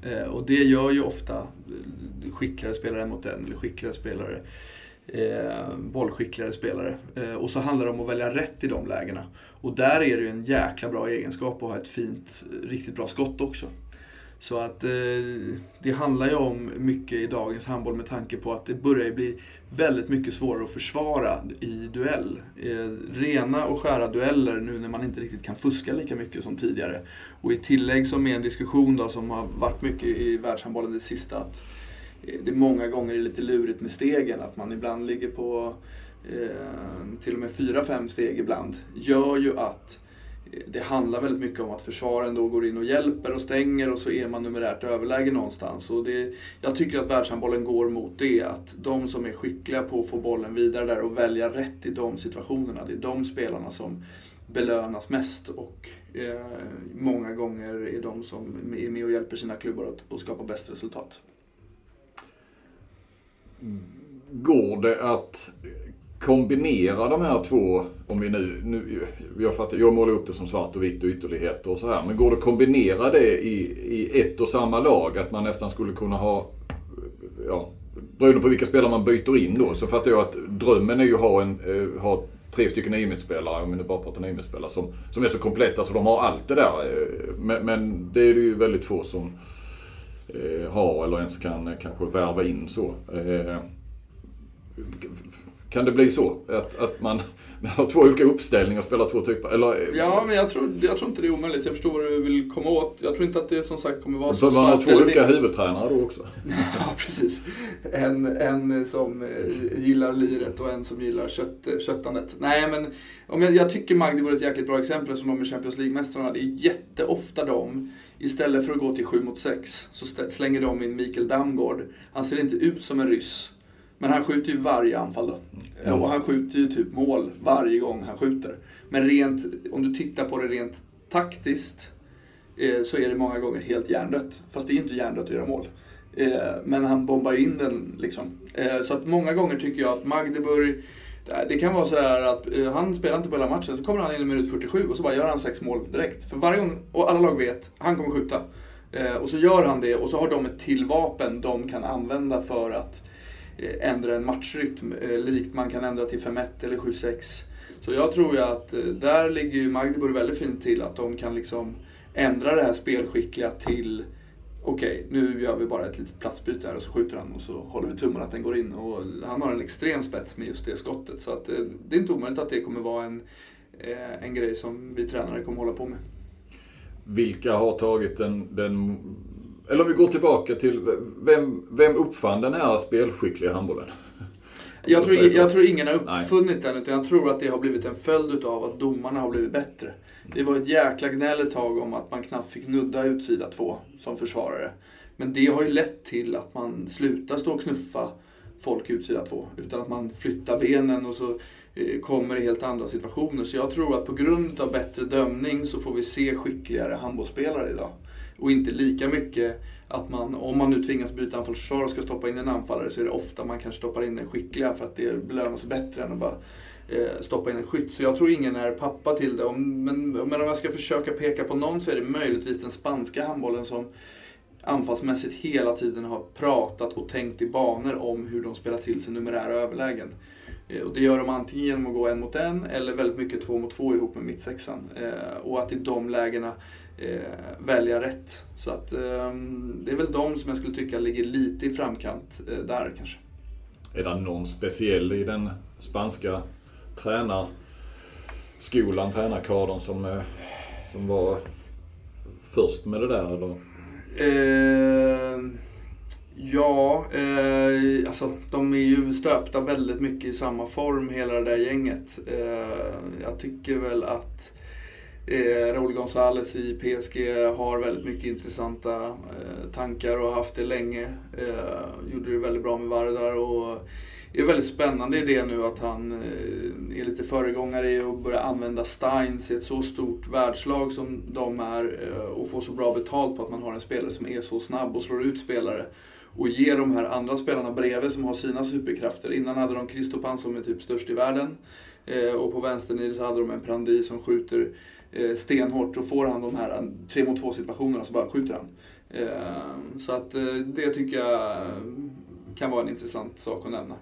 Eh, och det gör ju ofta eh, skickligare spelare mot en, eller skickligare spelare, eh, bollskickligare spelare. Eh, och så handlar det om att välja rätt i de lägena. Och där är det ju en jäkla bra egenskap att ha ett fint, eh, riktigt bra skott också. Så att eh, det handlar ju om mycket i dagens handboll med tanke på att det börjar bli väldigt mycket svårare att försvara i duell. Eh, rena och skära dueller nu när man inte riktigt kan fuska lika mycket som tidigare. Och i tillägg som är en diskussion då som har varit mycket i världshandbollen det sista att eh, det många gånger är lite lurigt med stegen. Att man ibland ligger på eh, till och med 4-5 steg ibland. Gör ju att det handlar väldigt mycket om att försvaren då går in och hjälper och stänger och så är man numerärt överläge någonstans. Och det, jag tycker att världshandbollen går mot det, att de som är skickliga på att få bollen vidare där och välja rätt i de situationerna, det är de spelarna som belönas mest och eh, många gånger är de som är med och hjälper sina klubbar att skapa bäst resultat. Går det att kombinera de här två, om vi nu, nu jag, fattar, jag målar upp det som svart och vitt och ytterligheter och så här. Men går det att kombinera det i, i ett och samma lag? Att man nästan skulle kunna ha, ja, beroende på vilka spelare man byter in då, så fattar jag att drömmen är ju att ha, en, eh, ha tre stycken IMIT-spelare, om vi nu bara pratar IMIT-spelare, som, som är så kompletta så de har allt det där. Eh, men, men det är det ju väldigt få som eh, har eller ens kan kanske värva in så. Kan det bli så? Att, att man har två olika uppställningar och spelar två typer? Eller? Ja, men jag tror, jag tror inte det är omöjligt. Jag förstår vad du vill komma åt. Jag tror inte att det som sagt kommer vara så svart Man har två olika huvudtränare då också? ja, precis. En, en som eh, gillar liret och en som gillar kött, köttandet. Nej, men om jag, jag tycker Magdeburg är ett jäkligt bra exempel som de är Champions League-mästarna. Det är jätteofta de istället för att gå till 7 mot 6 så slänger de in Mikael Damgård. Han ser inte ut som en ryss. Men han skjuter ju varje anfall då. Mm. Och han skjuter ju typ mål varje gång han skjuter. Men rent, om du tittar på det rent taktiskt eh, så är det många gånger helt hjärndött. Fast det är inte hjärndött att göra mål. Eh, men han bombar in den liksom. Eh, så att många gånger tycker jag att Magdeburg det kan vara så att eh, han spelar inte på hela matchen, så kommer han in i minut 47 och så bara gör han sex mål direkt. För varje gång, och alla lag vet, han kommer skjuta. Eh, och så gör han det och så har de ett till vapen de kan använda för att Eh, Eh, ändra en matchrytm, eh, likt man kan ändra till 5-1 eller 7-6. Så jag tror ju att eh, där ligger ju Magdeburg väldigt fint till, att de kan liksom ändra det här spelskickliga till okej, okay, nu gör vi bara ett litet platsbyte här och så skjuter han och så håller vi tummen att den går in. Och han har en extrem spets med just det skottet. Så att det är inte omöjligt att det kommer vara en, en grej som vi tränare kommer hålla på med. Vilka har tagit den, den eller om vi går tillbaka till, vem, vem uppfann den här spelskickliga handbollen? Jag tror, jag tror ingen har uppfunnit Nej. den, utan jag tror att det har blivit en följd av att domarna har blivit bättre. Det var ett jäkla gnäll ett tag om att man knappt fick nudda utsida två som försvarare. Men det har ju lett till att man slutar stå och knuffa folk utsida två. Utan att man flyttar benen och så eh, kommer i helt andra situationer. Så jag tror att på grund av bättre dömning så får vi se skickligare handbollsspelare idag. Och inte lika mycket att man, om man nu tvingas byta anfallsförsvar och ska stoppa in en anfallare så är det ofta man kanske stoppar in den skickliga för att det belönas bättre än att bara eh, stoppa in en skytt. Så jag tror ingen är pappa till det. Men, men om jag ska försöka peka på någon så är det möjligtvis den spanska handbollen som anfallsmässigt hela tiden har pratat och tänkt i banor om hur de spelar till sig numerära överlägen. Eh, och det gör de antingen genom att gå en mot en eller väldigt mycket två mot två ihop med mittsexan. Eh, och att i de lägena välja rätt. Så att eh, det är väl de som jag skulle tycka ligger lite i framkant eh, där kanske. Är det någon speciell i den spanska tränarskolan, tränarkadern som, eh, som var först med det där eller? Eh, ja, eh, alltså de är ju stöpta väldigt mycket i samma form hela det där gänget. Eh, jag tycker väl att Eh, Raúl González i PSG har väldigt mycket intressanta eh, tankar och har haft det länge. Eh, gjorde det väldigt bra med Vardar och är väldigt spännande i det nu att han eh, är lite föregångare i att börja använda Steins i ett så stort världslag som de är eh, och få så bra betalt på att man har en spelare som är så snabb och slår ut spelare och ger de här andra spelarna bredvid som har sina superkrafter. Innan hade de Kristopan som är typ störst i världen eh, och på vänstern så hade de en Prandi som skjuter stenhårt och får han de här tre mot två situationerna så bara skjuter han. Eh, så att eh, det tycker jag kan vara en intressant sak att nämna.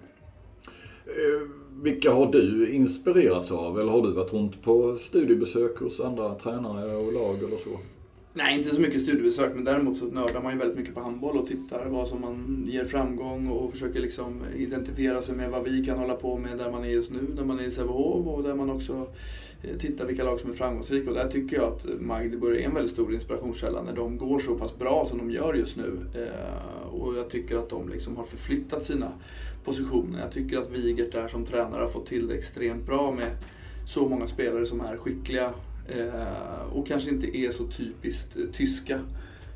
Vilka har du inspirerats av eller har du varit runt på studiebesök hos andra tränare och lag eller så? Nej, inte så mycket studiebesök, men däremot så nördar man ju väldigt mycket på handboll och tittar vad som man ger framgång och försöker liksom identifiera sig med vad vi kan hålla på med där man är just nu, där man är i Sävehof och där man också Eh, titta vilka lag som är framgångsrika. Och där tycker jag att Magdeburg är en väldigt stor inspirationskälla när de går så pass bra som de gör just nu. Eh, och jag tycker att de liksom har förflyttat sina positioner. Jag tycker att Wigert där som tränare har fått till det extremt bra med så många spelare som är skickliga eh, och kanske inte är så typiskt tyska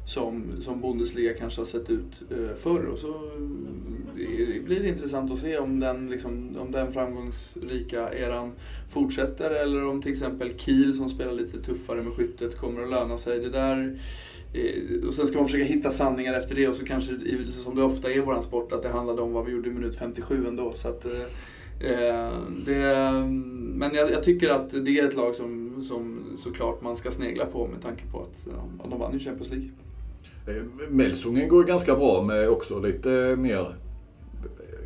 som, som Bundesliga kanske har sett ut eh, förr. Och så det blir det intressant att se om den, liksom, om den framgångsrika eran fortsätter eller om till exempel Kiel som spelar lite tuffare med skyttet kommer att löna sig. Det där, eh, och sen ska man försöka hitta sanningar efter det och så kanske, som det ofta är i våran sport, att det handlade om vad vi gjorde i minut 57 ändå. Så att, eh, eh, det, men jag, jag, tycker att det är ett lag som, som såklart man ska snegla på med tanke på att ja, de vann ju Champions League. Eh, Melsungen går ganska bra med också lite mer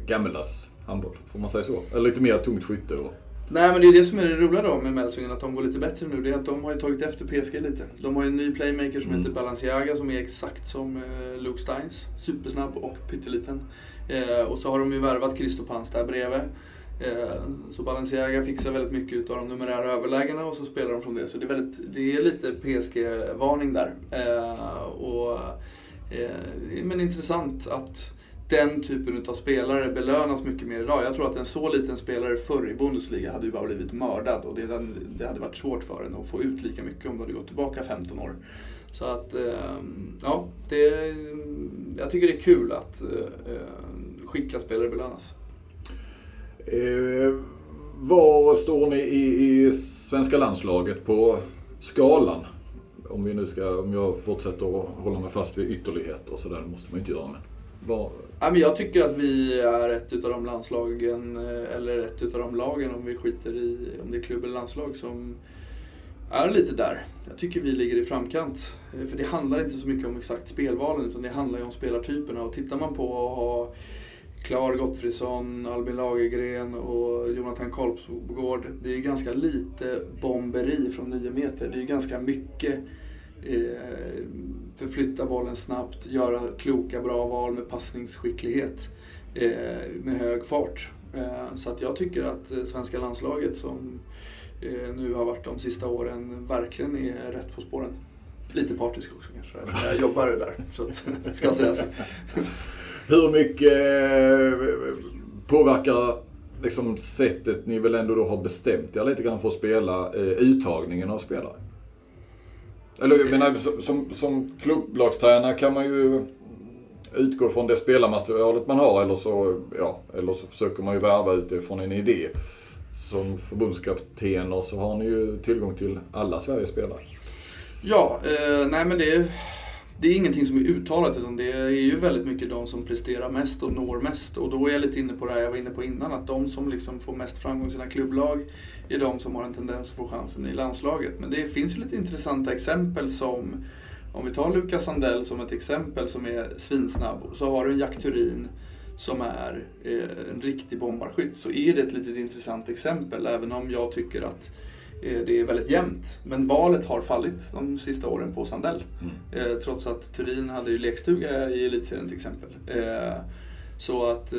gammeldags handboll, får man säga så? Eller lite mer tungt skytte. Och... Nej men det är det som är det roliga då med Melsungen, att de går lite bättre nu. Det är att de har ju tagit efter PSG lite. De har ju en ny playmaker som mm. heter Balenciaga som är exakt som eh, Luke Steins. Supersnabb och pytteliten. Eh, och så har de ju värvat Christopans där bredvid. Eh, så Balenciaga fixar väldigt mycket av de numerära överlägena och så spelar de från det. Så det är, väldigt, det är lite PSG-varning där. Eh, och, eh, men intressant att den typen av spelare belönas mycket mer idag. Jag tror att en så liten spelare förr i Bundesliga hade ju bara blivit mördad och det, det hade varit svårt för henne att få ut lika mycket om du hade gått tillbaka 15 år. Så att, ehm, ja, det, jag tycker det är kul att skickliga spelare belönas. Eh, var står ni i, i svenska landslaget på skalan? Om, vi nu ska, om jag fortsätter att hålla mig fast vid ytterligheter och sådär, det måste man ju inte göra. Men var... ja, men jag tycker att vi är ett utav de landslagen, eh, eller ett utav de lagen om vi skiter i om det är klubb eller landslag som är lite där. Jag tycker vi ligger i framkant. Eh, för det handlar inte så mycket om exakt spelvalen utan det handlar ju om spelartyperna. Och tittar man på att ha Klar Gottfridsson, Albin Lagergren och Jonathan Kolbgård. Det är ju ganska lite bomberi från 9 meter. Det är ju ganska mycket eh, förflytta bollen snabbt, göra kloka, bra val med passningsskicklighet eh, med hög fart. Eh, så att jag tycker att eh, svenska landslaget som eh, nu har varit de sista åren verkligen är rätt på spåren. Lite partisk också kanske. Jag jobbar där, så att, ska sägas. Hur mycket eh, påverkar liksom sättet ni väl ändå då har bestämt er lite grann för att spela, eh, uttagningen av spelare? Eller jag menar, som, som klubblagstränare kan man ju utgå från det spelarmaterialet man har eller så, ja, eller så försöker man ju värva utifrån en idé. Som förbundskaptener så har ni ju tillgång till alla Sveriges spelare. Ja, eh, nej men det det är ingenting som är uttalat utan det är ju väldigt mycket de som presterar mest och når mest. Och då är jag lite inne på det här jag var inne på innan, att de som liksom får mest framgång i sina klubblag är de som har en tendens att få chansen i landslaget. Men det finns ju lite intressanta exempel som, om vi tar Lukas Sandell som ett exempel som är svinsnabb, och så har du en Jack Turin som är eh, en riktig bombarskytt, så är det ett litet intressant exempel, även om jag tycker att det är väldigt jämnt. Men valet har fallit de sista åren på Sandell. Mm. Eh, trots att Turin hade ju lekstuga i elitserien till exempel. Eh, så att,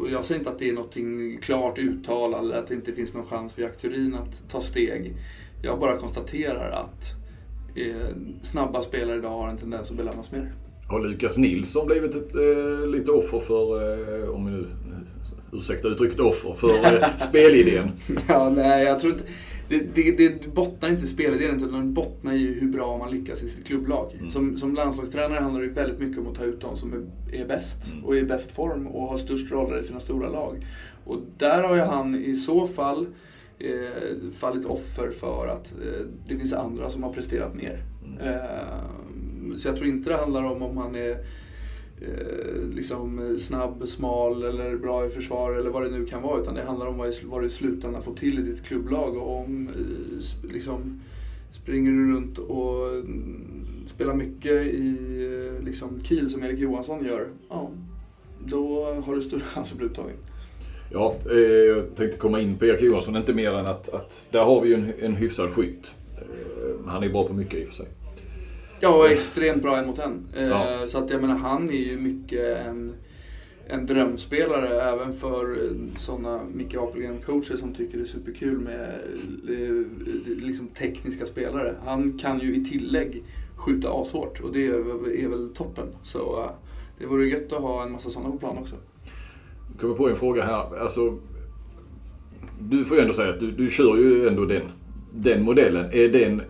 och jag säger inte att det är något klart uttalat eller att det inte finns någon chans för Jack Turin att ta steg. Jag bara konstaterar att snabba spelare idag har en tendens att belönas mer. Har Lukas Nilsson blivit ett eh, lite offer för, eh, om vi nu, ursäkta uttrycket offer, för eh, spelidén? ja, nej, jag tror inte det, det, det bottnar inte i spelidén utan det bottnar i hur bra man lyckas i sitt klubblag. Mm. Som, som landslagstränare handlar det väldigt mycket om att ta ut de som är, är bäst mm. och är i bäst form och har störst roller i sina stora lag. Och där har ju han i så fall eh, fallit offer för att eh, det finns andra som har presterat mer. Mm. Eh, så jag tror inte det handlar om om han är eh, liksom eh, snabb, smal eller bra i försvar eller vad det nu kan vara. Utan det handlar om vad, vad du i slutändan får till i ditt klubblag. Och om eh, liksom, springer du runt och mm, spelar mycket i eh, liksom, Kiel som Erik Johansson gör, ja, då har du större chans att bli uttagen. Ja, eh, jag tänkte komma in på Erik Johansson, inte mer än att, att där har vi ju en, en hyfsad skytt. Eh, han är bra på mycket i och för sig. Ja, och extremt bra en mot en. Eh, Ja. Så att jag menar, han är ju mycket en, en drömspelare även för eh, sådana Micke Apelgren-coacher som tycker det är superkul med eh, liksom tekniska spelare. Han kan ju i tillägg skjuta ashårt och det är, väl toppen. Så det vore gött att ha en massa sådana på plan också. Jag kommer på en fråga här. Alltså, du får ju ändå säga att du, du kör ju ändå den, den modellen. Är, den,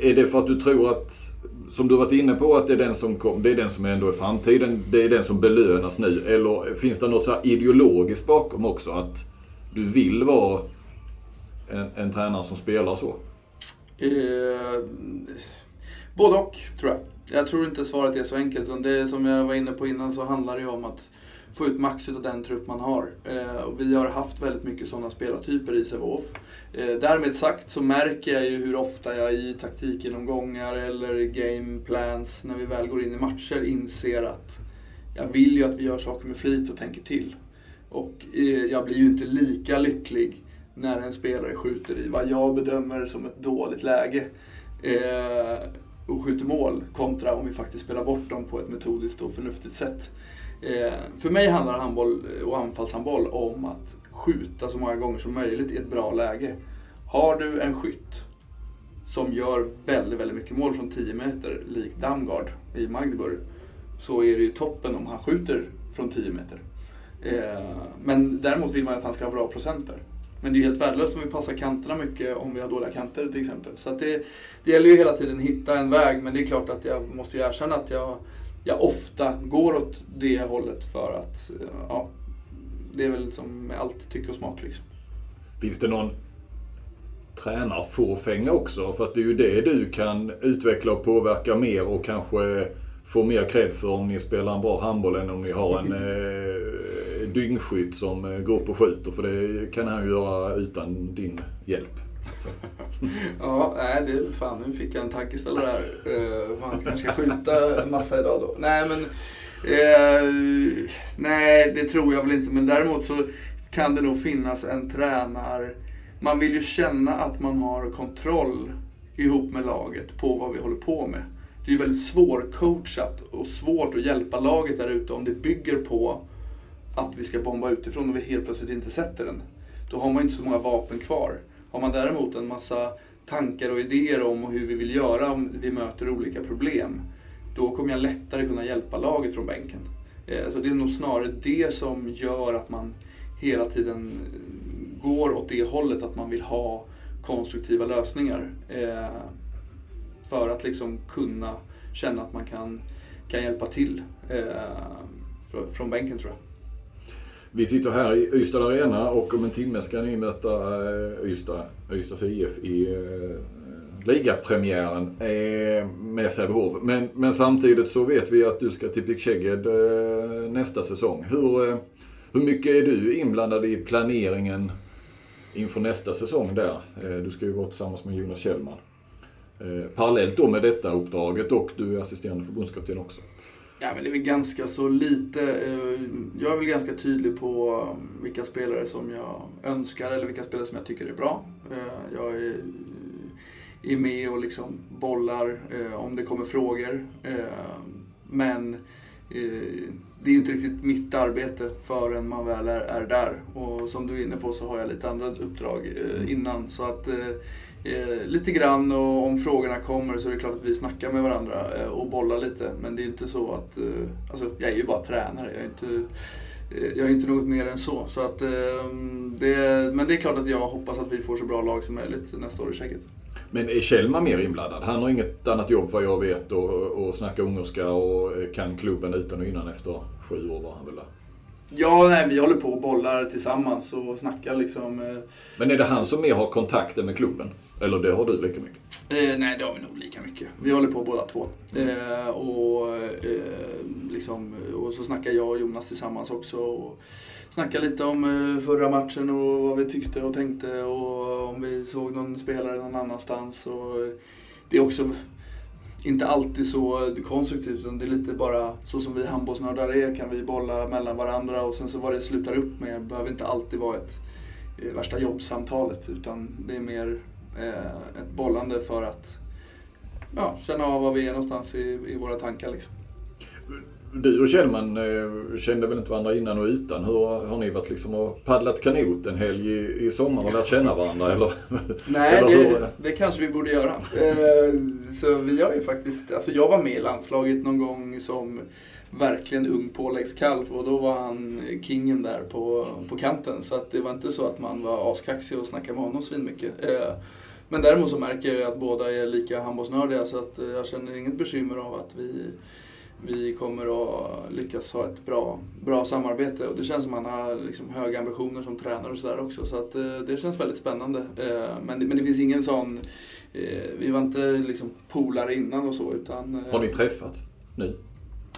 är det för att du tror att, som du varit inne på, att det är den som kom, det är den som ändå är framtiden, det är den som belönas nu? Eller finns det något så här ideologiskt bakom också? Att du vill vara en, en tränare som spelar så? Eh, både och, tror jag. Jag tror inte svaret är så enkelt. Det som jag var inne på innan så handlar det ju om att få ut max av den trupp man har. Eh, och vi har haft väldigt mycket sådana spelartyper i Sävehof. Eh, därmed sagt så märker jag ju hur ofta jag i taktikgenomgångar eller game plans när vi väl går in i matcher inser att jag vill ju att vi gör saker med flit och tänker till. Och eh, jag blir ju inte lika lycklig när en spelare skjuter i vad jag bedömer som ett dåligt läge eh, och skjuter mål kontra om vi faktiskt spelar bort dem på ett metodiskt och förnuftigt sätt. Eh, för mig handlar handboll eh, och anfallshandboll om att skjuta så många gånger som möjligt i ett bra läge. Har du en skytt som gör väldigt, väldigt mycket mål från 10 meter, likt Damgard i Magdeburg, så är det ju toppen om han skjuter från 10 meter. Eh, men däremot vill man att han ska ha bra procenter. Men det är ju helt värdelöst om vi passar kanterna mycket om vi har dåliga kanter till exempel. Så att det, det gäller ju hela tiden att hitta en väg, men det är klart att jag måste ju erkänna att jag, jag ofta går åt det hållet för att, eh, ja, det är väl som med allt tycke och smak liksom. Finns det någon tränarfåfänga också? För att det är ju det du kan utveckla och påverka mer och kanske få mer cred för om ni spelar en bra handboll än om ni har en eh, dyngskytt som eh, går upp och skjuter. För det kan han ju göra utan din hjälp. Ja, nej, det är fan, nu fick jag en tankeställare här. Uh, eh, han kanske ska skjuta en massa idag då. Nej, men... uh, nej, det tror jag väl inte. Men däremot så kan det nog finnas en tränar... Man vill ju känna att man har kontroll ihop med laget på vad vi håller på med. Det är ju väldigt svårcoachat och svårt att hjälpa laget där ute om det bygger på att vi ska bomba utifrån och vi helt plötsligt inte sätter den. Då har man inte så många vapen kvar. Har man däremot en massa tankar och idéer om hur vi vill göra om vi möter olika problem, då kommer jag lättare kunna hjälpa laget från bänken. Eh, så det är nog snarare det som gör att man hela tiden går åt det hållet att man vill ha konstruktiva lösningar. Eh, för att liksom kunna känna att man kan, kan hjälpa till eh, från bänken tror jag. Vi sitter här i Ystad Arena och om en timme ska ni möta eh, Ystad, Ystads IF i eh, ligapremiären eh, med Sävehof. Men, men samtidigt så vet vi att du ska till Pick nästa säsong. Hur, hur mycket är du inblandad i planeringen inför nästa säsong där? Du ska ju vara tillsammans med Jonas Kjellman. Parallellt då med detta uppdraget och du är assisterande förbundskapten också. Ja, men det är väl ganska så lite. Eh, jag är väl ganska tydlig på um, vilka spelare som jag önskar eller vilka spelare som jag tycker är bra. Eh, jag är, eh, är med och liksom bollar eh, om det kommer frågor. Eh, Men eh, det är inte riktigt mitt arbete förrän man väl är, är där. Och som du är inne på så har jag lite andra uppdrag eh, innan. Så att eh, eh, lite grann och om frågorna kommer så är det klart att vi snackar med varandra eh, och bollar lite. Men det är inte så att, eh, alltså jag är ju bara tränare. Jag är inte, jag är inte något mer än så. så att, eh, det, men det är klart att jag hoppas att vi får så bra lag som möjligt nästa år i Tjeckien. Men är Kjellman mer inblandad? Han har inget annat jobb vad jag vet och, och snackar ungerska och kan klubben utan och innan efter sju år var han väl där. Ja, nej, vi håller på och bollar tillsammans och snackar liksom. Men är det han som mer har kontakten med klubben? Eller det har du lika mycket? Eh, nej, det har vi nog lika mycket. Vi håller på båda två. Eh, och, eh, liksom, och så snackar jag och Jonas tillsammans också. Och snackar lite om eh, förra matchen och vad vi tyckte och tänkte och om vi såg någon spelare någon annanstans. Och, det är också inte alltid så konstruktivt utan det är lite bara så som vi handbollsnördar är kan vi bolla mellan varandra och sen så vad det slutar upp med behöver inte alltid vara ett eh, värsta jobbsamtalet utan det är mer ett bollande för att ja, känna av var vi är någonstans i, i våra tankar. Liksom. Du och Kjellman eh, kände väl inte varandra innan och utan. Hur har ni varit liksom och paddlat kanot en helg i, i sommar och lärt känna varandra? Eller, Nej, eller det, det kanske vi borde göra. Eh, så vi har ju faktiskt, alltså jag var med i landslaget någon gång som verkligen ung påläggskalv och då var han kingen där på, på kanten. Så att det var inte så att man var askaxig och snackade med honom svinmycket. Eh, men däremot så märker jag att båda är lika handbollsnördiga så att eh, jag känner inget bekymmer av att vi vi kommer att lyckas ha ett bra, bra samarbete och det känns som att han har liksom höga ambitioner som tränare och sådär också. Så att, eh, det känns väldigt spännande. Eh, men, det, men det finns ingen sån, vi var inte liksom polare innan och så utan... Har ni träffats nu?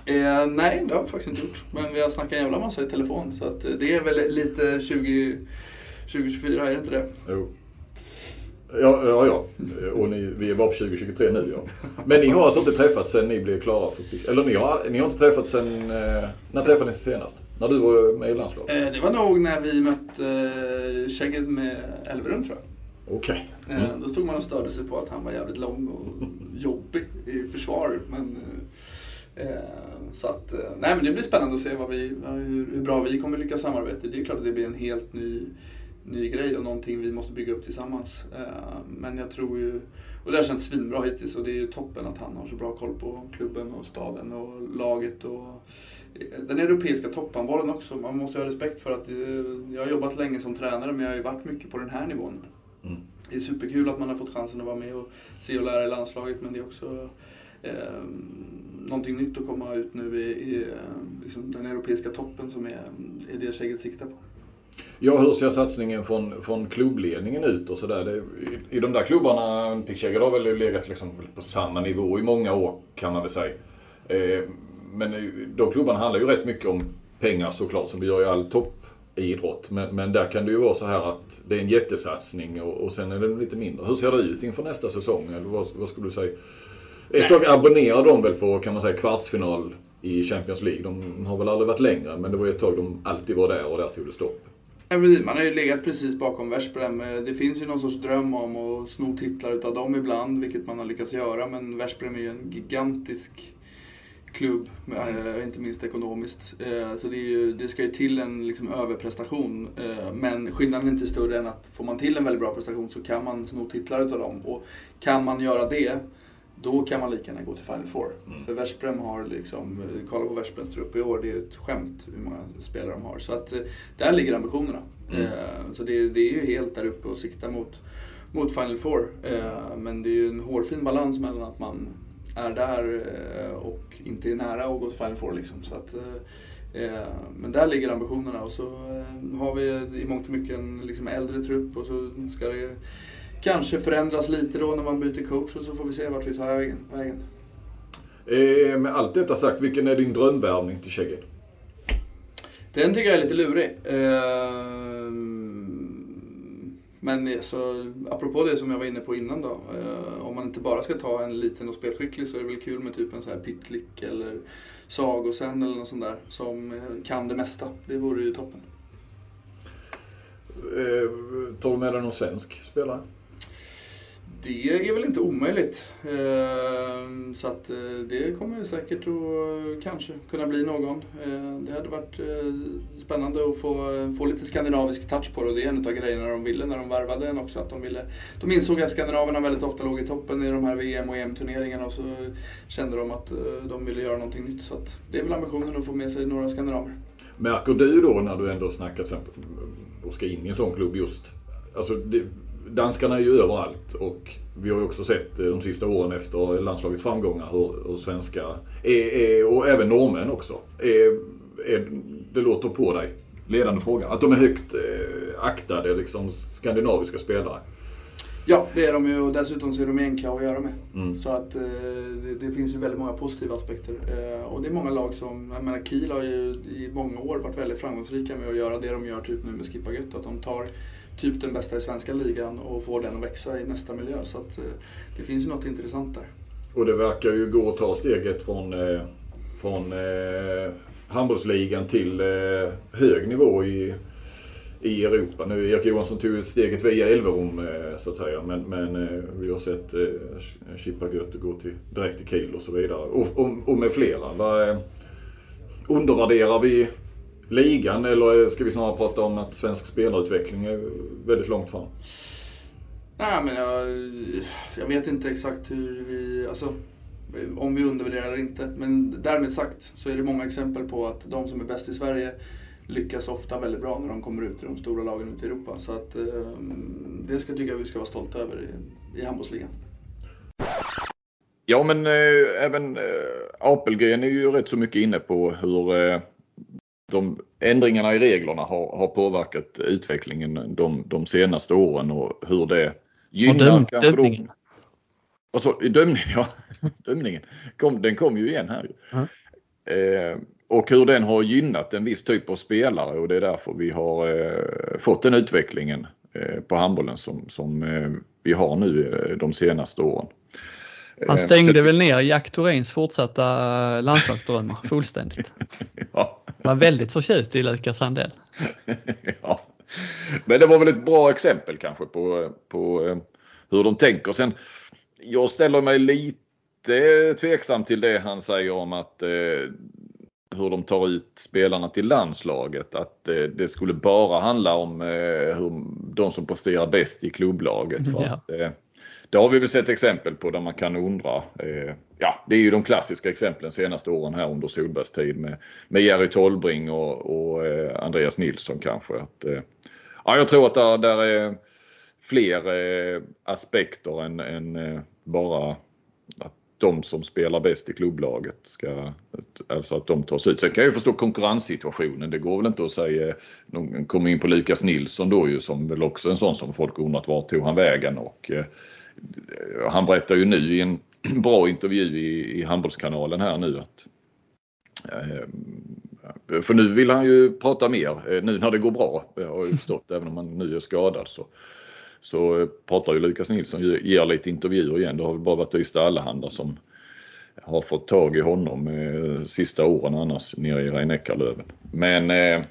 Eh, nej, det har vi faktiskt inte gjort. Men vi har snackat en jävla massa i telefon så att det är väl lite 20, 2024, är det inte det? Jo. Ja, ja, ja. Och ni, vi är bara på 2023 nu ja. Men ni har alltså inte träffats sen ni blev klara för Eller ni har, ni har inte träffats sen... Eh, när träffades ni senast? När du var med i landslaget? Eh, det var nog när vi mötte eh, Kägget med Elverum tror jag. Okej. Eh, Då stod man och störde sig på att han var jävligt lång och jobbig i försvar. Men, eh, eh, så att, eh, nej, men det blir spännande att se vad vi, hur, hur bra vi kommer lyckas samarbeta. Det är klart att det blir en helt ny, ny grej och någonting vi måste bygga upp tillsammans. Eh, Men jag tror ju, och det har känts svinbra hittills och det är ju toppen att han har så bra koll på klubben och staden och laget och eh, den europeiska topphandbollen också. Man måste ha respekt för att eh, jag har jobbat länge som tränare men jag har ju varit mycket på den här nivån. Mm. Det är superkul att man har fått chansen att vara med och se och lära i landslaget men det är också eh, någonting nytt att komma ut nu i, i liksom den europeiska toppen som är, är det Kägget siktar på. Ja, hur ser satsningen från, från klubbledningen ut och sådär? I, I de där klubbarna, Pickkägger har väl legat liksom på samma nivå i många år kan man väl säga. Eh, men de klubbarna handlar ju rätt mycket om pengar såklart, som vi gör i all toppidrott. Men, men där kan det ju vara så här att det är en jättesatsning och, och sen är det lite mindre. Hur ser det ut inför nästa säsong? Eller vad, vad skulle du säga? Ett tag abonnerade de väl på, kan man säga, kvartsfinal i Champions League. De har väl aldrig varit längre, men det var ett tag de alltid var där och där tog det stopp. Man har ju legat precis bakom Veszprem. Det finns ju någon sorts dröm om att sno titlar utav dem ibland, vilket man har lyckats göra. Men Veszprem är ju en gigantisk klubb, eh, inte minst ekonomiskt. Eh, så det, är ju, det ska ju till en liksom överprestation. Eh, men skillnaden är inte större än att får man till en väldigt bra prestation så kan man sno titlar utav dem. Och kan man göra det, då kan man lika gärna gå till Final Four. Mm. För Veszprem har liksom, eh, kolla på Veszprems trupp i år, det är ett skämt hur många spelare de har. Så att eh, där ligger ambitionerna. Mm. Eh, Så det, det är ju helt där uppe och siktar mot, mot Final Four. Men det är ju en hårfin balans mellan att man är där och inte är nära att gå till Final Four. Liksom. Så att, men där ligger ambitionerna och så har vi i mångt och mycket en liksom äldre trupp och så ska det kanske förändras lite då när man byter coach och så får vi se vart vi tar vägen. vägen. Eh, med allt detta sagt, vilken är din drömvärvning till Käggen? Den tycker jag är lite lurig. Ehm, Men så, apropå det som jag var inne på innan då. eh, Om man inte bara ska ta en liten och spelskicklig så är det väl kul med typ en så här Pitlick eller Sagosen eller något sånt där. Som eh, kan det mesta. Det vore ju toppen. Eh, tar du med dig någon svensk spelare? Det är väl inte omöjligt. Ehm, så att eh, det kommer säkert att eh, kanske kunna bli någon. Ehm, det hade varit eh, spännande att få, få lite skandinavisk touch på det och det är en av grejerna de ville när de värvade den också. Att de, ville, de insåg att skandinaverna väldigt ofta låg i toppen i de här VM och EM-turneringarna och så kände de att de ville göra någonting nytt. Så att det är väl ambitionen att få med sig några skandinaver. Märker du då när du ändå snackar och ska in i en sån klubb just, alltså det, danskarna är ju överallt och vi har ju också sett eh, de sista åren efter landslagets framgångar hur, hur svenska, är, är, och även norrmän också, är, är, det låter på dig, ledande fråga, att de är högt eh, aktade liksom skandinaviska spelare. Ja, det är de ju och dessutom så är de enkla att göra med. Mm. Så att eh, det, det finns ju väldigt många positiva aspekter. Eh, och det är många lag som, jag menar Kiel har ju i många år varit väldigt framgångsrika med att göra det de gör typ nu med Skippa Gött. Att de tar typ den bästa i svenska ligan och får den att växa i nästa miljö. Så att eh, det finns ju något intressant där. Och det verkar ju gå att ta steget från, eh, från eh, handbollsligan till eh, hög nivå i, i Europa. Nu Erik Johansson tog steget via Elverum eh, så att säga. Men, men eh, vi har sett eh, Chippa Götte gå till, direkt till Kiel och så vidare. Och, och, och med flera. Var, eh, undervärderar vi ligan eller ska vi snarare prata om att svensk spelarutveckling är väldigt långt fram? Nej, men jag, jag vet inte exakt hur vi... Alltså, om vi undervärderar eller inte. Men därmed sagt så är det många exempel på att de som är bäst i Sverige lyckas ofta väldigt bra när de kommer ut i de stora lagen ute i Europa. Så att, eh, det ska, tycker jag vi ska vara stolta över i, i handbollsligan. Ja men eh, även eh, Apelgren är ju rätt så mycket inne på hur eh, de ändringarna i reglerna har, har påverkat utvecklingen de, de senaste åren och hur det gynnar döm, kanske dömningen. Alltså, dömningen, ja. dömningen. Kom, den kom ju igen här. Mm. Eh, och hur den har gynnat en viss typ av spelare och det är därför vi har eh, fått den utvecklingen eh, på handbollen som, som eh, vi har nu eh, de senaste åren. Han eh, stängde väl ner Jack Thorins fortsatta landslagsdrömmar fullständigt. ja. Var väldigt förtjust i Lukas Sandell. ja. Men det var väl ett bra exempel kanske på, på eh, hur de tänker. Sen, jag ställer mig lite tveksam till det han säger om att eh, hur de tar ut spelarna till landslaget. Att eh, det skulle bara handla om eh, hur, de som presterar bäst i klubblaget. För ja. att, eh, det har vi väl sett exempel på där man kan undra. Eh, ja, det är ju de klassiska exemplen senaste åren här under Solbergs tid med, med Jerry Tolbring och, och eh, Andreas Nilsson kanske. Att, eh, ja, jag tror att där, där är fler eh, aspekter än, än eh, bara att de som spelar bäst i klubblaget ska, alltså att de tas ut. Sen kan jag ju förstå konkurrenssituationen. Det går väl inte att säga, de kommer in på Lukas Nilsson då ju som väl också en sån som folk undrat var tog han vägen och eh, han berättar ju nu i en bra intervju i, i Handbollskanalen här nu att eh, för nu vill han ju prata mer, eh, nu när det går bra, eh, jag har ju förstått, även om han nu är skadad. Så, så pratar ju Lukas Nilsson, ger lite intervjuer igen. Det har väl bara varit Ystad Allehanda som har fått tag i honom eh, sista åren annars nere i rhein Men Eh,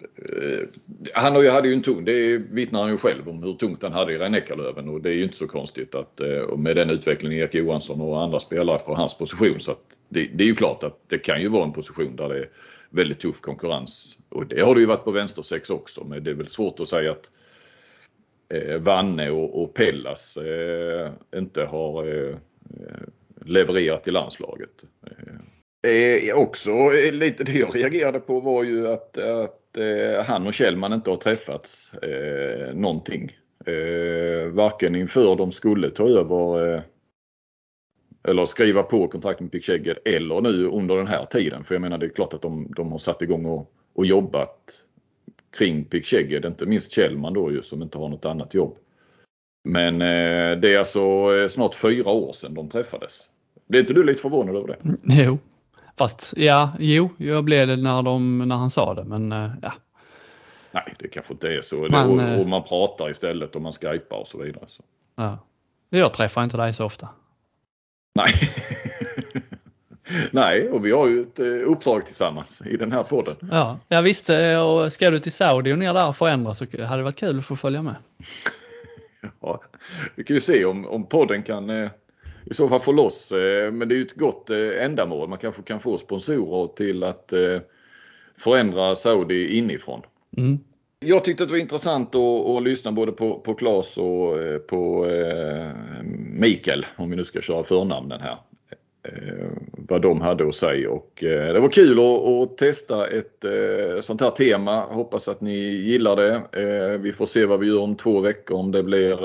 Eh, han hade ju en tung, det vittnar han ju själv om hur tungt han hade i rhein och det är ju inte så konstigt att eh, med den utvecklingen Erik Johansson och andra spelare på hans position så att det, det, är ju klart att det kan ju vara en position där det är väldigt tuff konkurrens. Och det har det ju varit på vänstersex också men det är väl svårt att säga att eh, Vanne och, och Pellas eh, inte har eh, eh levererat i landslaget. Eh, också lite det jag reagerade på var ju att, att eh, han och Kjellman inte har träffats eh, någonting. Eh, varken inför de skulle ta över eh, eller skriva på kontrakt med Pick eller nu under den här tiden. För jag menar det är klart att de, de har satt igång och, och jobbat kring Pick inte minst Kjellman då ju som inte har något annat jobb. Men eh, det är alltså eh, snart fyra år sedan de träffades. Blir inte du lite förvånad över det? Jo, Fast ja, jo, jag blev det när, de, när han sa det, men eh, ja. Nej, det kanske inte är så. Man, och, och, man pratar istället och man skypar och så vidare. Så. Ja. Jag träffar inte dig så ofta. Nej. Nej, och vi har ju ett eh, uppdrag tillsammans i den här podden. Ja, jag visste och ska du till Saudi och ner där och förändra så hade det varit kul att få följa med. ja, vi kan ju se om, om podden kan eh, i så fall få loss. Eh, men det är ju ett gott eh, ändamål. Man kanske kan få sponsorer till att eh, förändra Saudi inifrån. Mm. Jag tyckte att det var intressant att, att lyssna både på, på Claes och på Mikael, om vi nu ska köra förnamnen här. Vad de hade att säga och det var kul att, att testa ett sånt här tema. Hoppas att ni gillar det. Vi får se vad vi gör om två veckor om det blir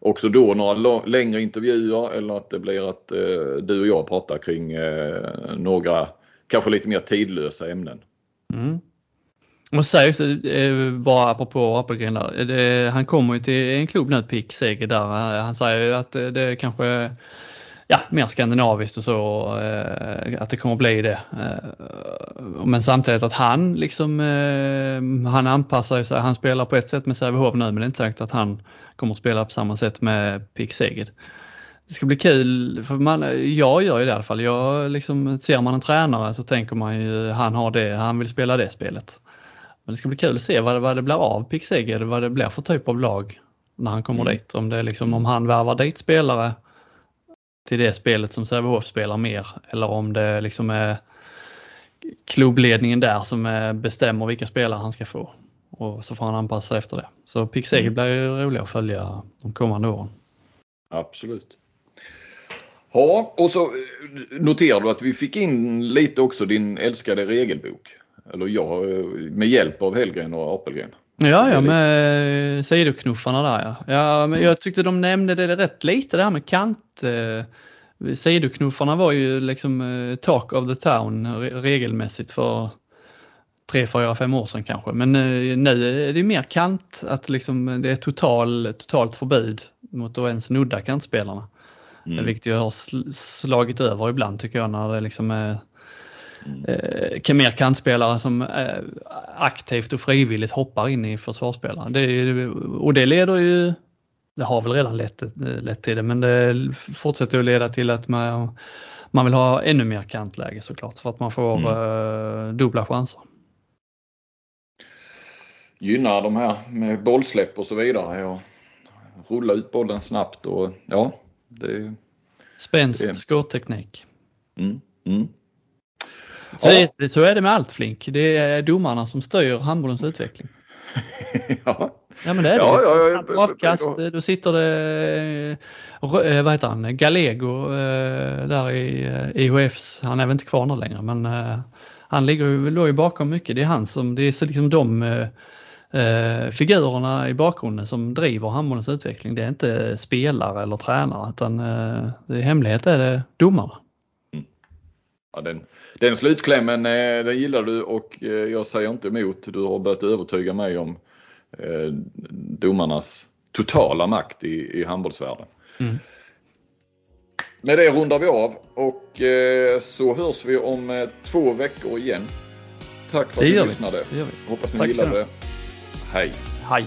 också då några längre intervjuer eller att det blir att eh, du och jag pratar kring eh, några kanske lite mer tidlösa ämnen. Mm. Jag måste säga eh, bara apropå Appelgren där, eh, han kommer ju till en klubb nu, Pick Seger där. Han säger ju att eh, det kanske ja, mer skandinaviskt och så, eh, att det kommer bli det. Eh, men samtidigt att han liksom, eh, han anpassar sig, han spelar på ett sätt med Sävehof nu men det är inte säkert att han kommer att spela på samma sätt med Pick Seged. Det ska bli kul, för man, jag gör ju det i alla fall. Jag liksom, ser man en tränare så tänker man ju han har det, han vill spela det spelet. Men det ska bli kul att se vad det, vad det blir av Pick Seger, vad det blir för typ av lag när han kommer Mm. dit. Om, det liksom, om han värvar dit spelare till det spelet som Sävehof spelar mer eller om det liksom är klubbledningen där som eh, bestämmer vilka spelare han ska få. Och så får han anpassa sig efter det. Så Pick Seger Mm. blir ju rolig att följa de kommande åren. Absolut. Ja, och så eh, noterar du att vi fick in lite också din älskade regelbok. Eller jag, eh, med hjälp av Hellgren och Apelgren. Ja, ja med sidoknuffarna där ja. ja men jag tyckte de nämnde det rätt lite det här med kant. Eh, sidoknuffarna var ju liksom eh, talk of the town re- regelmässigt för tre, fyra, fem år sedan kanske. Men eh, nu är det mer kant, att liksom det är total, totalt förbud mot att ens nudda kantspelarna. Mm. Vilket ju har sl- slagit över ibland tycker jag när det liksom är. Eh, kan mer kantspelare som eh, aktivt och frivilligt hoppar in i försvarsspelare. Det och det leder ju, det har väl redan lett, eh, lett till det, men det fortsätter att leda till att man, man vill ha ännu mer kantläge såklart för att man får eh, dubbla chanser. Gynnar de här med bollsläpp och så vidare. Och rulla ut bollen snabbt och ja, det... Spänst, Det- skårteknik. Mm, mm. Så, Ja. är, så är det med allt Flink. Det är domarna som styr handbollens utveckling. ja. Ja men det är det. ja, ja, ja, avkast, ja. då sitter det, eh, eh, vad heter han, Gallego eh, där i IHFs, han är väl inte kvar nu längre men han ligger ju, låg ju bakom mycket. Det är han som, det är liksom de eh, figurerna i bakgrunden som driver handbollens utveckling. Det är inte spelare eller tränare utan det är hemlighet är det domarna. Ja, den, den slutklämmen eh, den gillar du och eh, jag säger inte emot. Du har börjat övertyga mig om eh, domarnas totala makt i, i handbollsvärlden. Mm. Med det rundar vi av och eh, så hörs vi om eh, två veckor igen. Tack för att ni lyssnade. Hoppas ni Tack gillade det. Hej! Hej!